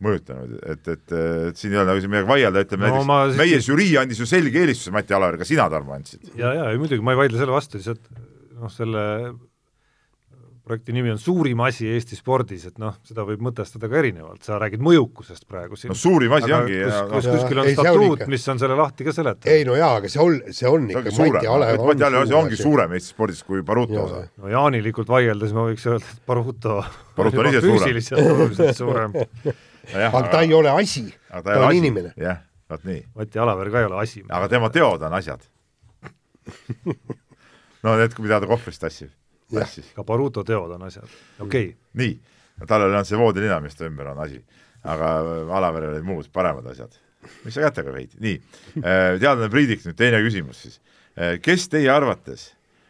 mõjutanud, et, et, et siin ei ole nagu siin midagi vaielda, ütleme No ma näiteks siis- meie žürii andis ju selge eelistuse Mati Alaveri, ka sina, Tarmo, andsid. ja, ja ei, muidugi ma ei vaidle selle vastu, lihtsalt noh, selle projekti nimi on Suurim asi Eesti spordis, et noh, seda võib mõtestada ka erinevalt, sa räägid mõjukusest praegu siin no suurim asi aga ongi kus, ja kus Jaa, kuskil on on statuut, mis on selle lahti ka seletanud. ei no jaa, aga see on, see on ikka Mati Alev Mati Alevi asi ongi suurem Eesti spordis kui Baruto osa. no jaanilikult vaieldes ma võiks öelda, et Baruto Baruto on ise suurem. füüsiliselt oluliselt suurem. aga ta ei ole asi, aga ta on inimene. jah, vot nii. Mati Alaver ka ei ole asi. aga tema teod on asjad. no need, mida ta kohvrist tassib, tassis. ka Baruto teod on asjad, okei okay. nii, tal on see voodilina, mis ta ümber on asi, aga Alaveril olid muud paremad asjad. mis sa kätega veid, nii, teadlane Priidik, nüüd teine küsimus siis. kes teie arvates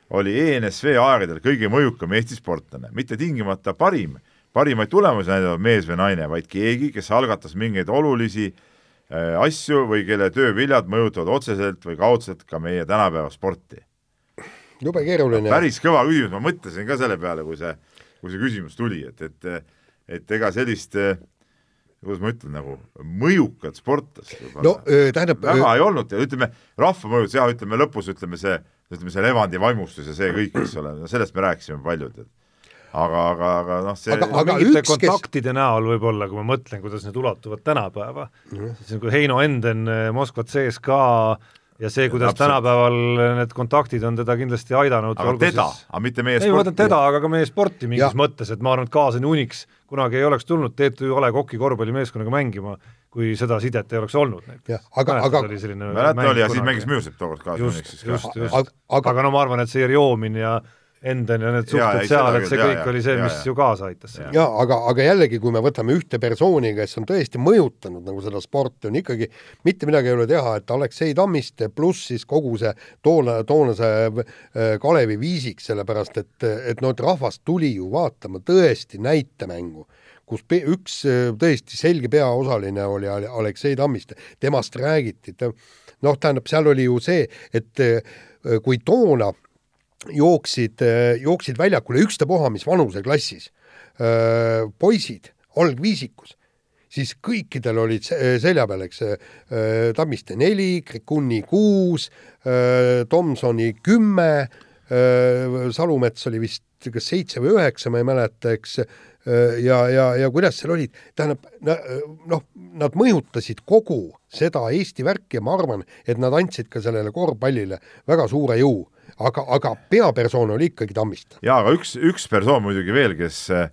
oli ENSV aegadel kõige mõjukam Eesti sportlane, mitte tingimata parim, parimaid tulemusi näidanud mees või naine, vaid keegi, kes algatas mingeid olulisi äh, asju või kelle tööviljad mõjutavad otseselt või kaudselt ka meie tänapäeva sporti. Jube keeruline. päris kõva küsimus, ma mõtlesin ka selle peale, kui see, kui see küsimus tuli, et, et et ega sellist, kuidas ma ütlen, nagu mõjukat sportlast no öö, tähendab, väga ei olnud. Ja ütleme, rahva mõjutus, jah, ütleme lõpus ütleme see, ütleme see Levandi vaimustus ja see kõik, eks ole, no sellest me rääkisime paljud, et aga, aga, aga noh, see Aga- aga mingite üks, kes- kontaktide näol võib-olla, kui ma mõtlen, kuidas need ulatuvad tänapäeva mm. -hmm. siis nagu Heino Enden, Moskva CSKA ja see, kuidas Täpselt. tänapäeval need kontaktid on teda kindlasti aidanud. aga teda, aga mitte meie ei, ma mõtlen teda, aga ka meie sporti mingis ja. mõttes, et ma arvan, et kaasani uniks kunagi ei oleks tulnud Teetu Jole Koki korvpallimeeskonnaga mängima, kui seda sidet ei oleks olnud näiteks. Aga- aga- mäletan, oli ja siis mängis Müürsepp tookord kaasa Unixis ka. Aga- aga- no ma arvan, et see Joomin ja Enden ja need suhted seal, seda et see kõik jaa, oli see, mis jaa. ju kaasa aitas jaa, aga, aga jällegi, kui me võtame ühte persooni, kes on tõesti mõjutanud nagu seda sporti, on ikkagi mitte midagi ei ole teha, et Aleksei Tammiste pluss siis kogu see toona, toonase äh, Kalevi viisik, sellepärast et, et noh, et rahvas tuli ju vaatama tõesti näitemängu, kus üks äh, tõesti selge peaosaline oli Ale- Aleksei Tammiste, temast räägiti, noh, tähendab, seal oli ju see, et äh, kui toona jooksid, jooksid väljakule ükstapuha mis vanuseklassis poisid algviisikus, siis kõikidel olid se- selja peal, eks, öö, Tammiste neli, Krikuni kuus, Tomsoni kümme, Salumets oli vist kas seitse või üheksa, ma ei mäleta, eks, ja, ja, ja kuidas seal olid, tähendab, noh, nad mõjutasid kogu seda Eesti värki ja ma arvan, et nad andsid ka sellele korvpallile väga suure jõu aga, aga peapersoon oli ikkagi Tammiste. jaa, aga üks, üks persoon muidugi veel, kes äh,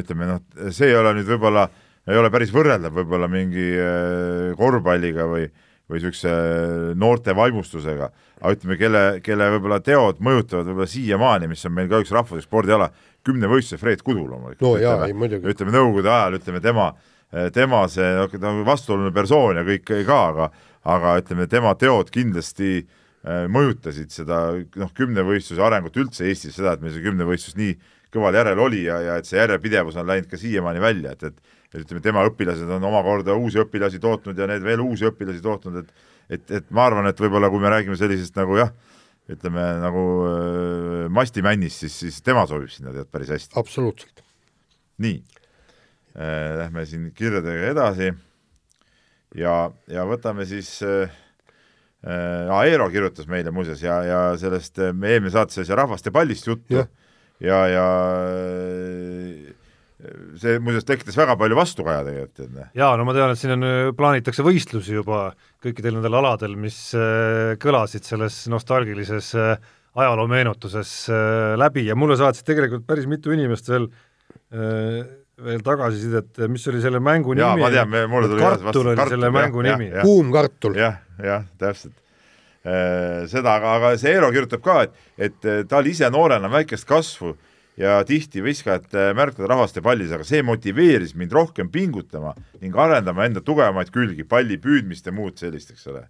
ütleme noh, see ei ole nüüd võib-olla, ei ole päris võrreldav võib-olla mingi äh, korvpalliga või või niisuguse noorte vaimustusega, aga ütleme, kelle, kelle võib-olla teod mõjutavad võib-olla siiamaani, mis on meil ka üks rahvuslik spordiala, kümnevõistluse Fred Kudu loomulikult. no muidugi. ütleme Nõukogude ajal, ütleme tema, tema see, ta on vastuoluline persoon ja kõik ka, aga aga ütleme, tema teod kindlasti äh, mõjutasid seda noh, kümnevõistluse arengut üldse Eestis, seda, et meil see kümnevõistlus nii kõval järel oli ja, ja et see järjepidevus on läinud ka siiamaani välja, et, et et ütleme, tema õpilased on omakorda uusi õpilasi tootnud ja need veel uusi õpilasi tootnud, et et, et ma arvan, et võib-olla kui me räägime sellisest nagu jah, ütleme nagu äh, mastimännist, siis, siis tema sobib sinna tead päris hästi. absoluutselt. nii äh,, lähme siin kirjadega edasi ja, ja võtame siis äh, äh, Aero kirjutas meile muuseas ja, ja sellest äh, me eelmine saates oli see rahvaste pallist juttu Jah. ja, ja äh, see muuseas tekitas väga palju vastukaja tegelikult, näe. jaa, no ma tean, et siin on, plaanitakse võistlusi juba kõikidel nendel aladel, mis äh, kõlasid selles nostalgilises äh, ajaloomeenutuses äh, läbi ja mulle saatsid tegelikult päris mitu inimest veel veel tagasisidet, mis oli selle mängu Jaa, nimi? ma tean, me- mulle tuli kartul oli kartul, selle mängu jah, nimi. kuum kartul. jah, jah, täpselt. Seda, aga, aga see Eero kirjutab ka, et, et eh, ta oli ise noorena väikest kasvu ja tihti viskajat eh, märkada rahvaste pallis, aga see motiveeris mind rohkem pingutama ning arendama enda tugevamaid külgi, palli püüdmist ja muud sellist, eks ole.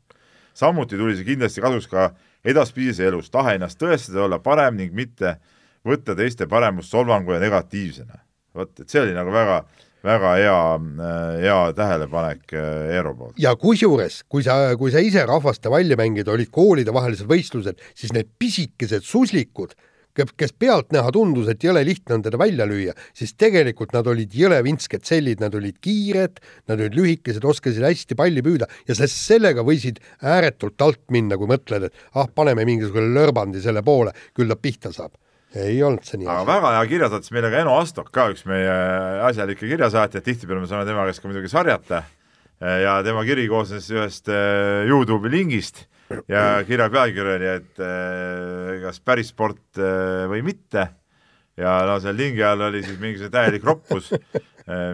samuti tuli see kindlasti kasuks ka edaspidises elus, tahe ennast tõestada, olla parem ning mitte võtta teiste paremust solvangu ja negatiivsena. vot, et see oli nagu väga, väga hea, hea tähelepanek eh, Eero poolt. ja kusjuures, kui sa, kui sa ise rahvaste valli mängida, olid koolidevahelised võistlused, siis need pisikesed suslikud kes pealtnäha tundus, et jõle lihtne on teda välja lüüa, siis tegelikult nad olid jõle vintsked sellid, nad olid kiired, nad olid lühikesed, oskasid hästi palli püüda ja sest sellega võisid ääretult alt minna, kui mõtled, et ah, paneme mingisugune lörbandi selle poole, küll ta pihta saab ei olnud see nii. aga väga hea kirja saatis meile ka Eno Astok ka, üks meie asjalikke kirjasaatjaid, tihtipeale me saame tema käest ka muidugi sarjata ja tema kiri koosnes ühest äh, Youtube'i lingist ja kirja pealkiri oli, et äh, kas päris sport äh, või mitte ja no seal lingi all oli siis mingisugune täielik roppus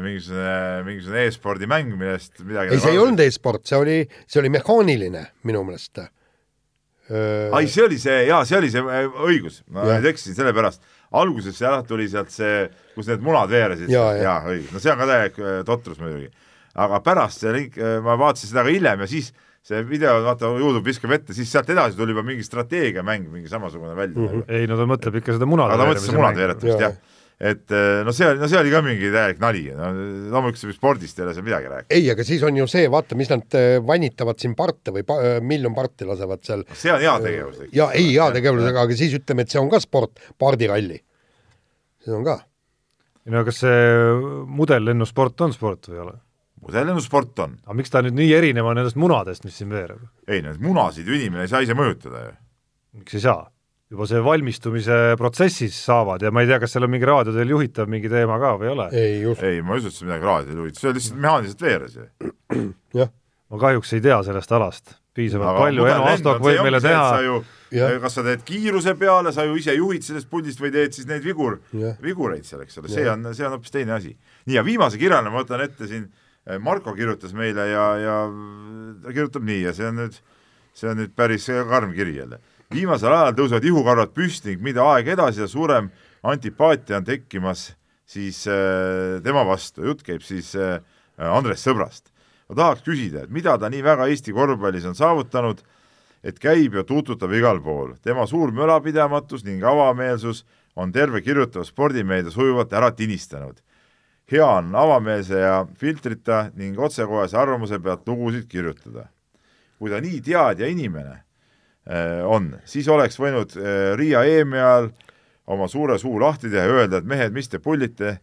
mingisugune, mingisugune e-spordi mäng, millest midagi ei, see ei olnud e-sport, see oli, see oli mehaaniline minu meelest. Ai, see oli see, jaa, see oli see õigus, ma nüüd eksisin sellepärast. alguses jah, tuli sealt see, kus need munad veeresid, jaa, jaa, õigus, no see on ka täielik totrus muidugi. Aga pärast see link, äh, ma vaatasin seda ka hiljem ja siis see video, vaata, Youtube viskab ette, siis sealt edasi tuli juba mingi strateegiamäng, mingi samasugune välja. Mm. -hmm. ei no ta mõtleb ikka seda munade ta mõtles munade veeretamist, jah et äh, no see no see oli ka mingi täielik nali, no loomulikult spordist ei ole seal midagi rääkida. ei, aga siis on ju see, vaata, mis nad äh, vanitavad siin parte või pa, miljon parti lasevad seal. see on heategevus. ja ei heategevus, aga siis ütleme, et see on ka sport, pardiralli. see on ka. no kas see mudellennusport on sport või ei ole? mudellennusport on. aga miks ta nüüd nii erinev on nendest munadest, mis siin veereb? ei, neid munasid ju inimene ei saa ise mõjutada ju. miks ei saa? Juba see valmistumise protsessis saavad ja ma ei tea, kas seal on mingi raadioteel juhitav mingi teema ka või ei ole? ei, ei, ma ei usu, et see midagi raadioteel juhitab, see lihtsalt mehaaniliselt veeres ju. jah. ma kahjuks ei tea sellest alast piisavalt aga palju, Eno Astok võib meile teha Ja. kas sa teed kiiruse peale, sa ju ise juhid sellest puldist või teed siis neid vigur, vigureid seal, eks ole, see on, see on hoopis teine asi. nii, ja viimase kirjana ma võtan ette siin Eh, Marko kirjutas meile ja, ja ta kirjutab nii ja see on nüüd, see on nüüd päris karm kiri jälle. Viimasel ajal tõusevad ihukarvad püsti ning mida aeg edasi ja suurem antipaatia on tekkimas siis äh, tema vastu, jutt käib siis äh, Andres Sõbrast. ma tahaks küsida, et mida ta nii väga Eesti korvpallis on saavutanud, et käib ja tuututab igal pool. tema suur mölapidamatus ning avameelsus on terve kirjutava spordimeedia sujuvalt ära tinistanud hea on avameelse ja filtrita ning otsekohese arvamuse pealt lugusid kirjutada. kui ta nii teadja inimene on, siis oleks võinud äh, Riia EM-i ajal oma suure suu lahti teha ja öelda, et mehed, mis te pullite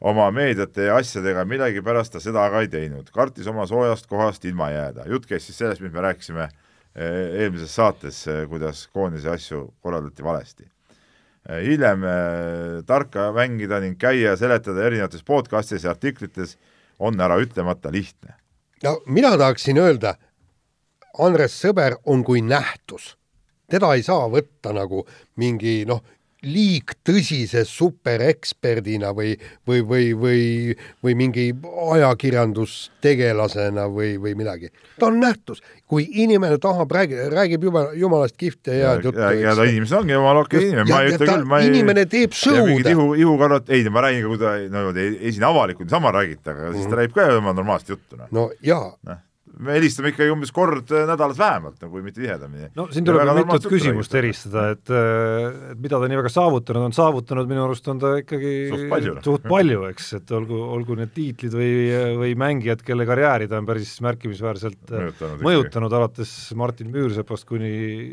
oma meediate ja asjadega, millegipärast ta seda aga ei teinud, kartis oma soojast kohast ilma jääda. jutt käis siis sellest, mis me rääkisime äh, eelmises saates, kuidas koondise asju korraldati valesti Äh, hiljem äh, tarka mängida ning käia ja seletada erinevates podcastis ja artiklites on äraütlemata lihtne. no mina tahaksin öelda, Andres Sõber on kui nähtus. teda ei saa võtta nagu mingi noh, liigtõsise supereksperdina või, või, või, või, või mingi ajakirjandustegelasena või, või midagi. ta on nähtus, kui inimene tahab, räägib, räägib jumala, jumalast kihvte ja head juttu. ja, ta inimesed ongi jumala okei inimene, ma ei ütle küll, ma ei inimene teeb show'd. ihu, ihukarvat, ei, ma räägin ka, kui ta niimoodi no, esine avalikult niisama räägite, aga siis ta mhm. räägib ka ju oma normaalset juttu. no, no jaa no me helistame ikkagi umbes kord nädalas vähemalt, kui mitte tihedamini. no siin tuleb mitut küsimust eristada, et, et mida ta nii väga saavutanud on, saavutanud minu arust on ta ikkagi suht palju, suht palju, eks, et olgu, olgu need tiitlid või, või mängijad, kelle karjääri ta on päris märkimisväärselt mõjutanud, mõjutanud alates Martin Müürsepast kuni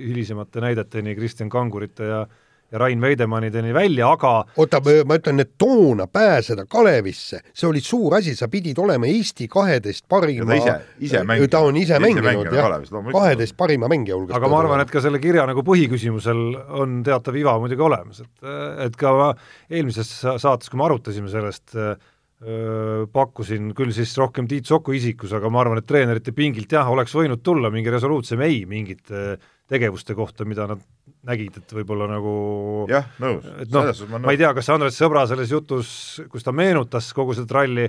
hilisemate näideteni Kristjan Kangurite ja ja Rain Veidemannideni välja, aga oota, ma ütlen, et toona pääseda Kalevisse, see oli suur asi, sa pidid olema Eesti kaheteist parima ta ise, ise mänginud. ta on ise, ise mänginud, jah, kaheteist parima mängija hulgas. aga ma arvan, et ka selle kirja nagu põhiküsimusel on teatav iva muidugi olemas, et, et ka eelmises saates, kui me arutasime sellest, pakkusin küll siis rohkem Tiit Soku isikus, aga ma arvan, et treenerite pingilt jah, oleks võinud tulla mingi resoluutsem ei mingite tegevuste kohta, mida nad nägid, et võib-olla nagu jah, nõus, selles suhtes ma ma ei tea, kas Andres Sõbra selles jutus, kus ta meenutas kogu seda tralli,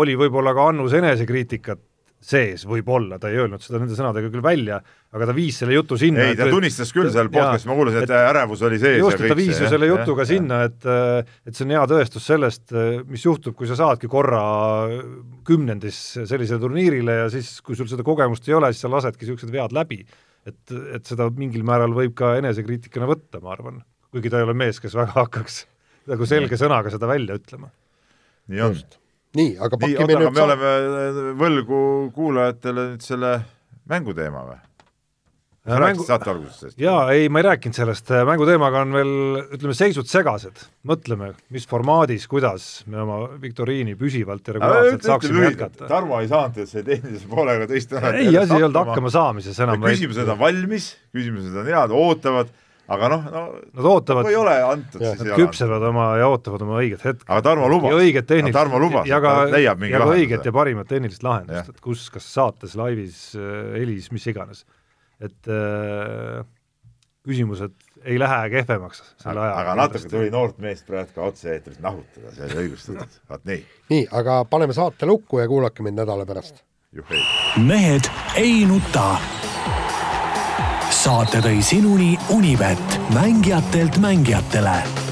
oli võib-olla ka Annus enesekriitikat sees, võib-olla, ta ei öelnud seda nende sõnadega küll välja, aga ta viis selle jutu sinna ei, ta et, tunnistas küll seal podcast'is, ma kuulasin, et ärevus oli sees just, et ta viis ju selle jutuga jah, sinna, et et see on hea tõestus sellest, mis juhtub, kui sa saadki korra kümnendis sellisele turniirile ja siis, kui sul seda kogemust ei ole, siis sa lasedki niisugused vead läbi et, et seda mingil määral võib ka enesekriitikana võtta, ma arvan, kuigi ta ei ole mees, kes väga hakkaks nagu selge sõnaga seda välja ütlema. nii on. nii, aga pakime nii, nüüd me oleme võlgu kuulajatele nüüd selle mänguteema või? Rääkisid saate alguses sellest. jaa, ei, ma ei rääkinud sellest, mänguteemaga on veel, ütleme, seisud segased. mõtleme, mis formaadis, kuidas me oma viktoriini püsivalt ja regulaarselt saaksime jätkata. Tarmo ei saanud see tehnilise poolega teist ei, asi ei olnud hakkama saamises enam. küsimused on valmis, küsimused on head, ootavad aga noh, no nad ootavad, ei ole antud, siis nad küpsevad oma ja ootavad oma õiget hetke. aga Tarmo lubas, õiget tehnilist, Tarmo lubas, ja ka, leiab mingi ja lahenduse. õiget ja parimat tehnilist lahendust, et kus, kas saates, laivis, helis, mis iganes. Et äh, küsimused ei lähe kehvemaks selle ajaga. aga natuke tuli noort meest praegu ka otse-eetris nahutada, see oli õigustatud, vaat nii. nii, aga paneme saate lukku ja kuulake mind nädala pärast. mehed ei nuta saate tõi sinuni Unibet, mängijatelt mängijatele